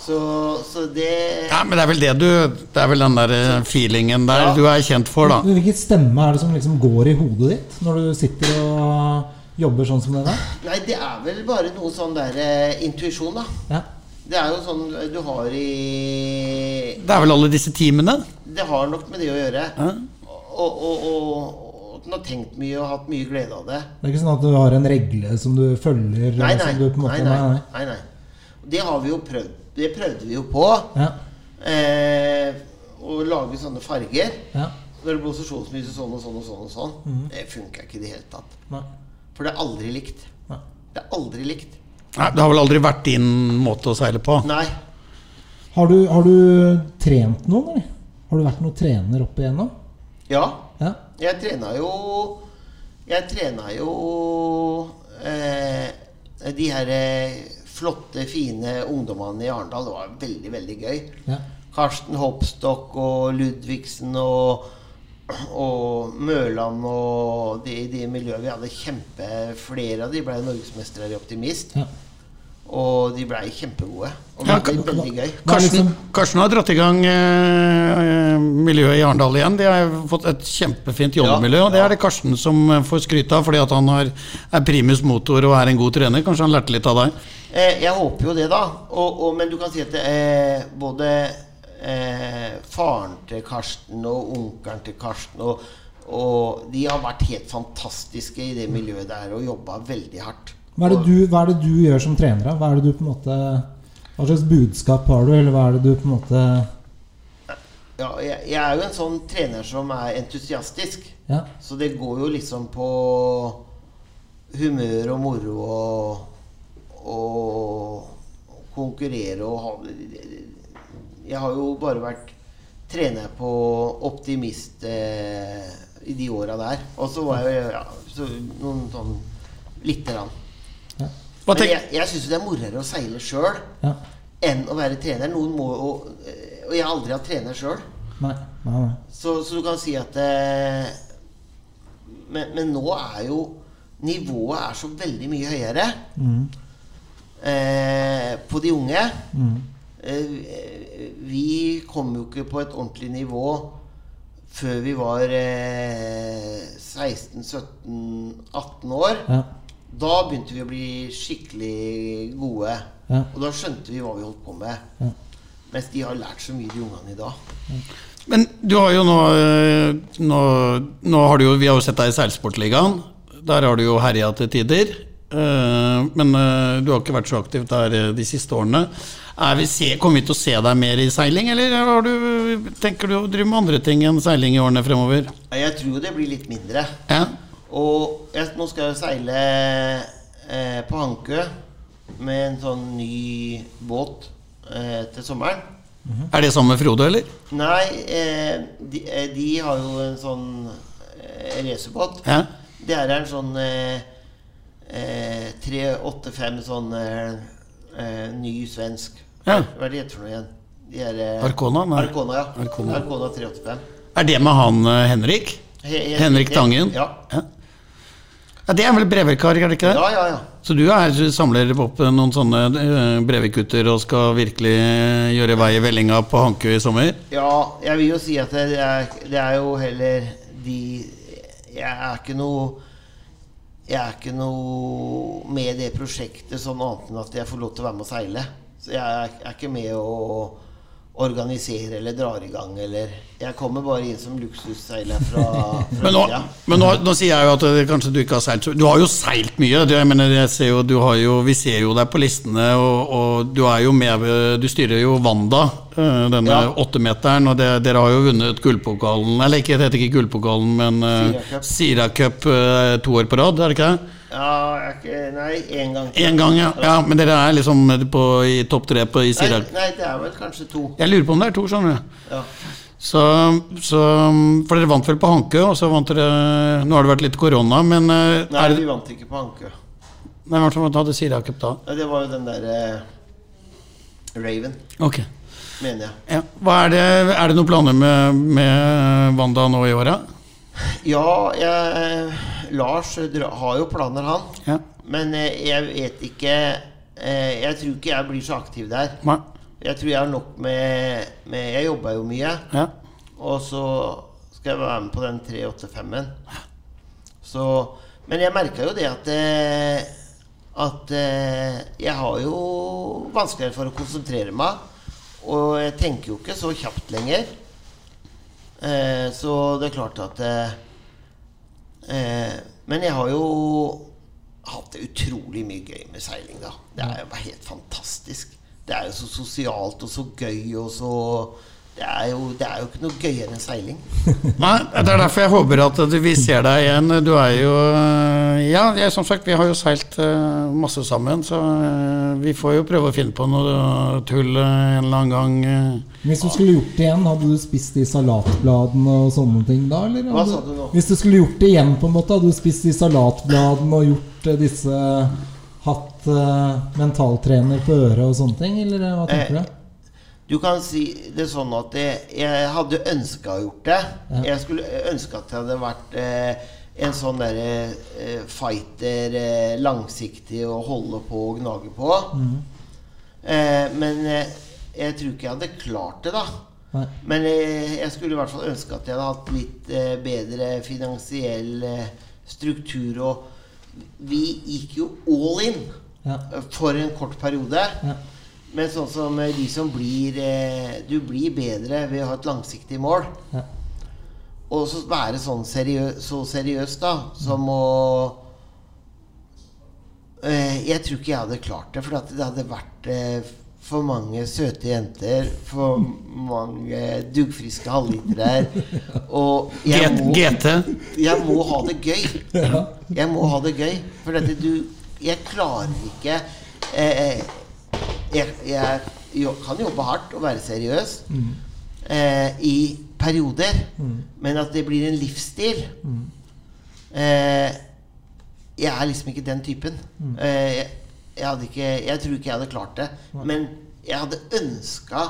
Så, så det Ja, men det er vel det du Det er vel den der eh, feelingen der Ja. du er kjent for, da. Hvilket Hvilken stemme er det som liksom går i hodet ditt når du sitter og jobber sånn som det der? Nei, det er vel bare noe sånn der uh, intuisjon, da. Ja. Det er jo sånn du har i Det er vel alle disse timene? Det har nok med det å gjøre. Ja. Og, og, og, og den har tenkt mye og hatt mye glede av det. Det er ikke sånn at du har en regle som du følger? Nei, og nei. En nei, måte, nei, nei, nei. det har vi jo prøvd. Det prøvde vi jo på. Ja. Eh, å lage sånne farger. Ja. Når det blåser så mye sånn og sånn og sånn, og sånn det funka ikke i det hele tatt. Nei. For det er aldri likt. Nei. Det er aldri likt. Nei, det har vel aldri vært din måte å seile på? Nei. Har, du, har du trent noen, eller? Har du vært noen trener opp igjennom? Ja, Ja. jeg trena jo Jeg trena jo eh, de her eh, flotte, fine ungdommene i Arendal. Det var veldig, veldig gøy. ja. Karsten Hopstock og Ludvigsen og, og Mørland og de i miljøene. Vi hadde kjempe Flere av de ble norgesmestere i Optimist. ja. Og de blei kjempegode. Og det ble ja, veldig gøy. Er Karsten, liksom- Karsten har dratt i gang eh, miljøet i Arendal igjen. De har fått et kjempefint jobbemiljø. Og det er det Karsten som eh, får skryt av, fordi at han har, er primus motor og er en god trener. Kanskje han lærte litt av deg? Eh, jeg håper jo det, da. Og, og, men du kan si at det, eh, både eh, faren til Karsten og onkelen til Karsten og, og De har vært helt fantastiske i det miljøet der og jobba veldig hardt. Hva er, det du, hva er det du gjør som trener? Hva er det du på en måte Hva slags budskap har du, eller hva er det du på en måte Ja, jeg, jeg er jo en sånn trener som er entusiastisk. Ja. Så det går jo liksom på humør og moro og, og konkurrere og ha Jeg har jo bare vært trener på Optimist eh, i de åra der. Og så var jeg ja, så noen sånn lite grann. Ja. Men jeg, jeg syns det er morere å seile sjøl ja. enn å være trener. Noen må jo Og jeg har aldri hatt trener sjøl. Så, så du kan si at eh, men, men nå er jo Nivået er så veldig mye høyere Mm. eh, på de unge. Mm. Eh, vi kom jo ikke på et ordentlig nivå før vi var eh, 16-17-18 år. Ja. Da begynte vi å bli skikkelig gode. Ja. Og da skjønte vi hva vi holdt på med. Ja. Mens de har lært så mye, de ungene i dag. men du har jo nå, eh, nå, nå har du jo, Vi har jo sett deg i Seilsportligaen. Der har du jo herja til tider. Eh, Men eh, du har ikke vært så aktiv der eh, de siste årene. Er vi se, kommer vi til å se deg mer i seiling, eller har du, tenker du å drive med andre ting enn seiling i årene fremover? Jeg tror det blir litt mindre. Ja. Og jeg, nå skal jeg seile eh, på Hankø med en sånn ny båt eh, til sommeren. Er det sammen med Frode, eller? Nei, eh, de, de har jo en sånn racerbåt. Ja. Det er en sånn eh, 385 sånn eh, eh, ny svensk. Ja. Hva er det heter for noe igjen? De er, eh, Arkona? Nei. Arkona, ja. Arkona. Arkona 385. Er det med han eh, Henrik? He- he- Henrik Tangen? Ja. Ja. ja det er vel Brevikar, er det ikke det? ja, ja, ja. Så du er, samler opp noen sånne Brevik-gutter og skal virkelig eh, gjøre vei i vellinga på Hankø i sommer? Ja, jeg vil jo si at det er, det er jo heller de Jeg er ikke noe Jeg er ikke noe med det prosjektet sånn annet enn at jeg får lov til å være med å seile. Så jeg er, er ikke med å organisere eller drar i gang eller Jeg kommer bare inn som luksusseiler fra, fra *laughs* Men, nå, men nå, nå sier jeg jo at det, kanskje du ikke har seilt Du har jo seilt mye. Du, jeg mener, jeg ser jo, du har jo, vi ser jo deg på listene, og, og du er jo med Du styrer jo Wanda, eh, denne Ja. åttemeteren, og det, dere har jo vunnet gullpokalen Eller ikke, det heter ikke gullpokalen, men Sira Cup. Sira Cup eh, to år på rad, er det ikke det? Ja, jeg er ikke Nei, én gang. En gang, ja. ja. Men dere er liksom på, i topp tre på i Nei, nei, det er vel kanskje to. Jeg lurer på om det er to, skjønner du. Ja. Så, så For dere vant vel på Hankø, og så vant dere Nå har det vært litt korona, men eh, Nei, vi vant ikke på Hankø. Nei, hvem som hadde Sirdal Cup da? Ja, Det var jo den derre Raven, Okay. mener jeg. Ja. Er, det, er det noen planer med, med Wanda nå i åra? Ja, jeg, Lars har jo planer, han. Ja. Men eh, jeg vet ikke eh, Jeg tror ikke jeg blir så aktiv der. Nei. Jeg tror jeg har nok med, med Jeg jobber jo mye. Ja. Og så skal jeg være med på den 385-en. Så Men jeg merka jo det at eh, At jeg har jo vanskeligere for å konsentrere meg. Og jeg tenker jo ikke så kjapt lenger. Så det er klart at Men jeg har jo hatt det utrolig mye gøy med seiling, da. Det er jo helt fantastisk. Det er jo så sosialt og så gøy og så det er, jo, det er jo ikke noe gøyere enn seiling. *laughs* Nei, Det er derfor jeg håper at vi ser deg igjen. Du er jo Ja, jeg, som sagt, vi har jo seilt eh, masse sammen, så eh, vi får jo prøve å finne på noe tull eh, en eller annen gang. eh. Hvis du skulle gjort det igjen, hadde du spist de salatbladene og sånne ting da? Eller? Hva sa du nå? Hvis du skulle gjort det igjen, på en måte, hadde du spist de salatbladene og gjort eh, disse Hatt eh, mentaltrener på øret og sånne ting, eller eh, hva tenker Eh, du? Du kan si det sånn at jeg, jeg hadde ønska å gjort det. Ja. Jeg skulle ønske at jeg hadde vært eh, en sånn derre eh, fighter, eh, langsiktig og holde på og gnage på. Eh, men eh, jeg tror ikke jeg hadde klart det, da. Nei. Men eh, jeg skulle i hvert fall ønske at jeg hadde hatt litt bedre finansiell struktur. Og vi gikk jo all in Ja. for en kort periode. Ja. Men sånn som eh, de som blir eh, Du blir bedre ved å ha et langsiktig mål. Ja. Og så være sånn seriøs, så seriøs, da, som å eh, Jeg tror ikke jeg hadde klart det, for det hadde vært for mange søte jenter, for mange duggfriske halvlitere. Og jeg må, jeg må ha det gøy. Jeg må ha det gøy. For dette, du Jeg klarer ikke eh, jeg, jeg kan jobbe hardt og være seriøs eh, i perioder, men at det blir en livsstil eh, Jeg er liksom ikke den typen. Eh, jeg, jeg, ikke, jeg tror ikke jeg hadde klart det. Men jeg hadde ønska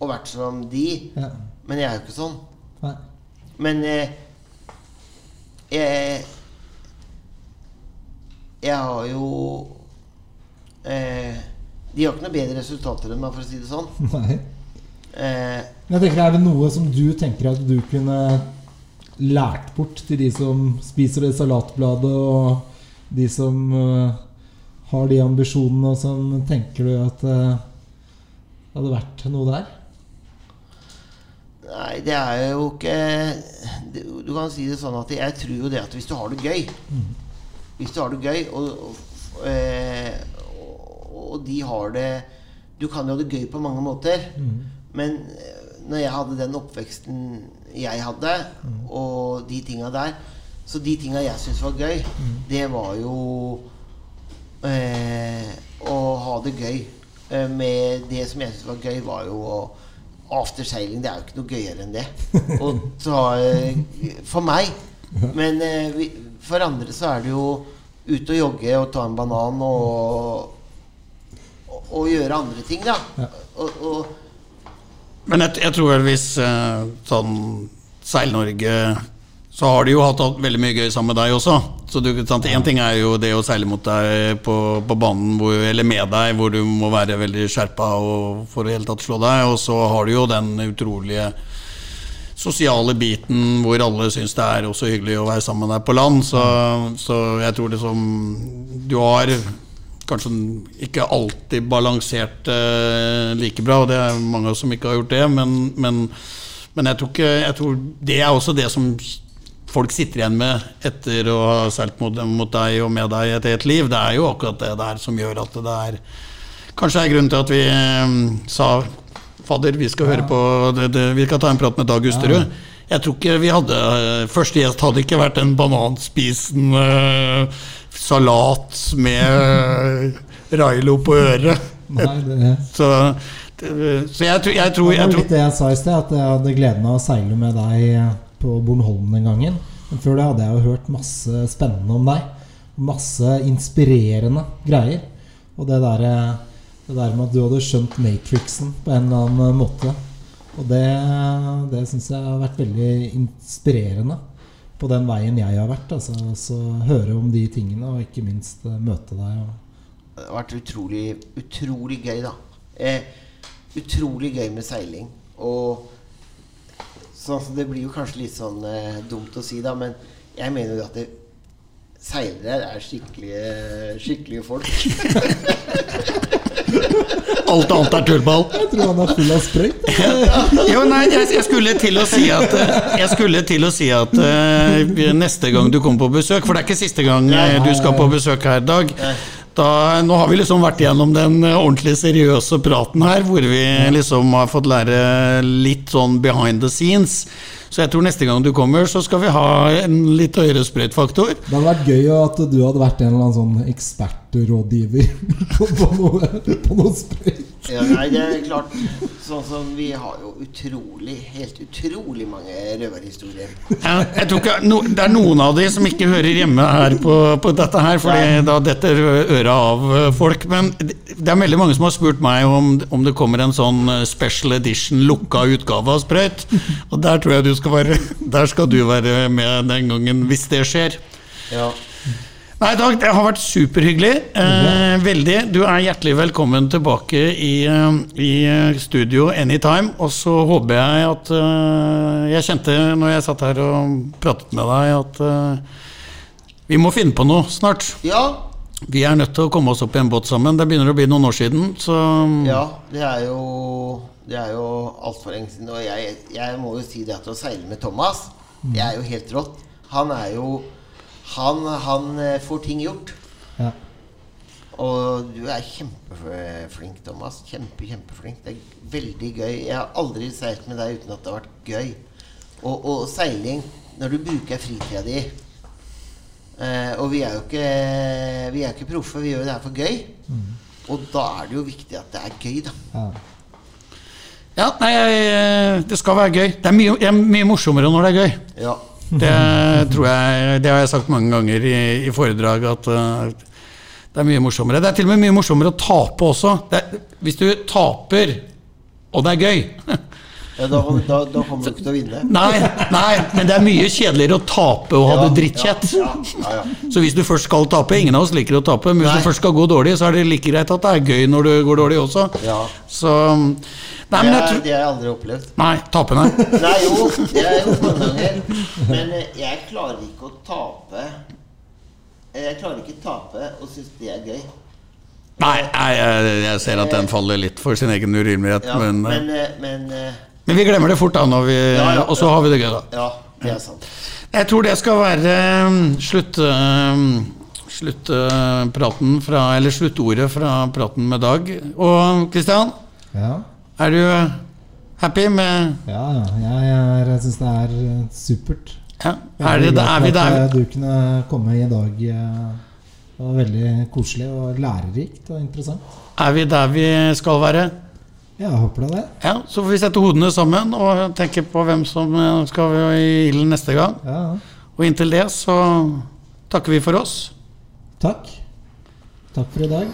å vært som de. Ja. Men jeg er jo ikke sånn. Nei. Men eh, jeg Jeg har jo eh, De har ikke noe bedre resultater enn meg, for å si det sånn. *laughs* Nei. Eh, jeg tenker, Er det noe som du tenker at du kunne lært bort til de som spiser det salatbladet, og de som uh, har de ambisjonene, og som tenker du at det hadde vært noe der? nei, det er jo ikke det, Du kan si det sånn at jeg tror jo det at hvis du har det gøy Hvis du har det gøy, og, og, eh, og, og de har det Du kan jo ha det gøy på mange måter. Men eh, når jeg hadde den oppveksten jeg hadde, og de tinga der Så de tinga jeg syntes var gøy, det var jo eh, å ha det gøy. Eh, med det som jeg syntes var gøy, var jo å Afterseiling, det er jo ikke noe gøyere enn det. *laughs* Og ta, eh, for meg. Men vi, for andre så er det jo ut og jogge og ta en banan og, og, gjøre andre ting, da. Ja. Og, og Men jeg, jeg tror vel hvis eh, sånn Seil-Norge Så har de jo hatt veldig mye gøy sammen med deg også. Så du, sant, En ting er jo det å seile mot deg på, på banen, hvor, eller med deg, hvor du må være veldig skjerpa og for å helt hele tatt slå deg. Og så har du jo den utrolige sosiale biten hvor alle syns det er også hyggelig å være sammen med deg på land. Så, så jeg tror liksom Du har kanskje ikke alltid balansert eh, like bra, og det er mange som ikke har gjort det, men, men, men jeg, tror ikke, jeg tror det er også det som folk sitter igjen med etter å ha seilt mot, mot deg og med deg et helt liv. Det er jo akkurat det der som gjør at det er Kanskje er grunnen til at vi eh, sa Fadder, vi skal høre på det, det, Vi skal ta en prat med Dag Gusterud. Jeg tror ikke vi hadde eh, Første gjest hadde ikke vært en bananspisende eh, salat med eh, Railo på øret. Nei, det, Så, så jeg, tror- jeg tror, det var litt det jeg sa i sted, at jeg hadde gleden av å seile med deg på Bornholm den gangen. Men før det hadde jeg jo hørt masse spennende om deg. Masse inspirerende greier. Og det der, det der med at du hadde skjønt Matrixen på en eller annen måte. Og det, det syns jeg har vært veldig inspirerende på den veien jeg har vært. Altså, så høre om de tingene, og ikke minst eh, møte deg. Det har vært utrolig, utrolig gøy, da. Eh, utrolig gøy med seiling. Og så, altså, Det blir jo kanskje litt sånn eh, dumt å si, da, men jeg mener jo at det, seilere er skikkelige, skikkelige folk. *laughs* alt annet er tullball. jeg tror han er full av sprøyt. *laughs* Jo, nei, jeg, jeg skulle til å si at Jeg skulle til å si at uh, neste gang du kommer på besøk For det er ikke siste gang eh, du skal på besøk her, Dag. Da, nå har vi liksom vært gjennom den eh, ordentlig seriøse praten her, hvor vi liksom har fått lære litt sånn behind the scenes. Så jeg tror neste gang du kommer, så skal vi ha en litt høyere sprøytfaktor. Det hadde vært gøy at du hadde vært en eller annen sånn ekspertrådgiver *laughs* på noe, på noe sprøyt. Ja, nei, det er klart. Sånn som vi har jo utrolig, helt utrolig mange røverhistorier. Ja, jeg tror ikke, no, Det er noen av de som ikke hører hjemme her på, på dette her, fordi da detter øra av eh, folk. Men det det er veldig mange som har spurt meg om, om det kommer en sånn eh, special edition lukka utgave av Sprøyt. Og der tror jeg du skal være Der skal du være med den gangen, hvis det skjer. Ja. Nei, Dag, det har vært superhyggelig. Eh, veldig. Du er hjertelig velkommen tilbake i, eh, i eh, studio anytime. Og så håper jeg at uh, Jeg kjente når jeg satt her og pratet med deg, at uh, vi må finne på noe snart. ja. Vi er nødt til å komme oss opp i en båt sammen. Det begynner å bli noen år siden, så Ja, det er jo Det er jo altfor lenge siden. Og jeg, jeg må jo si det at å seile med Thomas, det er jo helt rått. Han er jo Han, han eh, får ting gjort. Ja. Og du er kjempeflink, Thomas. Kjempe, kjempeflink. Det er veldig gøy. Jeg har aldri seilt med deg uten at det har vært gøy. Og, og seiling, når du bruker fritida di eh, Og vi er jo ikke Vi er ikke proffe, vi gjør det her for gøy. Og da er det jo viktig at det er gøy, da. Ja. Ja, nei, jeg- det skal være gøy. Det er mye, mye morsommere når det er gøy. Ja. Det tror jeg Det har jeg sagt mange ganger i, i foredrag, at uh, det er mye morsommere. Det er til og med mye morsommere å tape også. Er, hvis du taper, og det er gøy *laughs* ja da, da, da kommer du ikke til å vinne. Nei, nei, men det er mye kjedeligere å tape og ha det drittkjett. Ja, ja, ja. Så hvis du først skal tape Ingen av oss liker å tape, men hvis Nei. du først skal gå dårlig, så er det like greit at det er gøy når du går dårlig også. ja. Så Nei, Det, jeg har jeg aldri opplevd. Nei, tape, nei. Nei, jo, det er jo noen ganger. Men eh, jeg klarer ikke å tape Eh, Jeg klarer ikke å tape og synes det er gøy. Nei, jeg, jeg ser at den faller litt for sin egen urimelighet, Ja, men, eh, men, eh, men eh, men vi glemmer det fort, da, når vi, Ja, ja, og så ja. har vi det gøy, da. Ja, det er sant. Jeg tror det skal være slutt, slutt, praten, fra Eller sluttordet fra praten med Dag. Og Kristian, Ja, er du happy med ja, ja. Jeg, er- jeg syns det er eh, supert. ja, er, det, er vi der? at, Du kunne komme i dag. Det var veldig koselig og lærerikt og interessant. Er vi der vi skal være? Ja, håper det. Ja, Så får vi sette hodene sammen og tenke på hvem som eh, skal i ilden neste gang. Ja, ja. Og inntil det så takker vi for oss. Takk. Takk for i dag.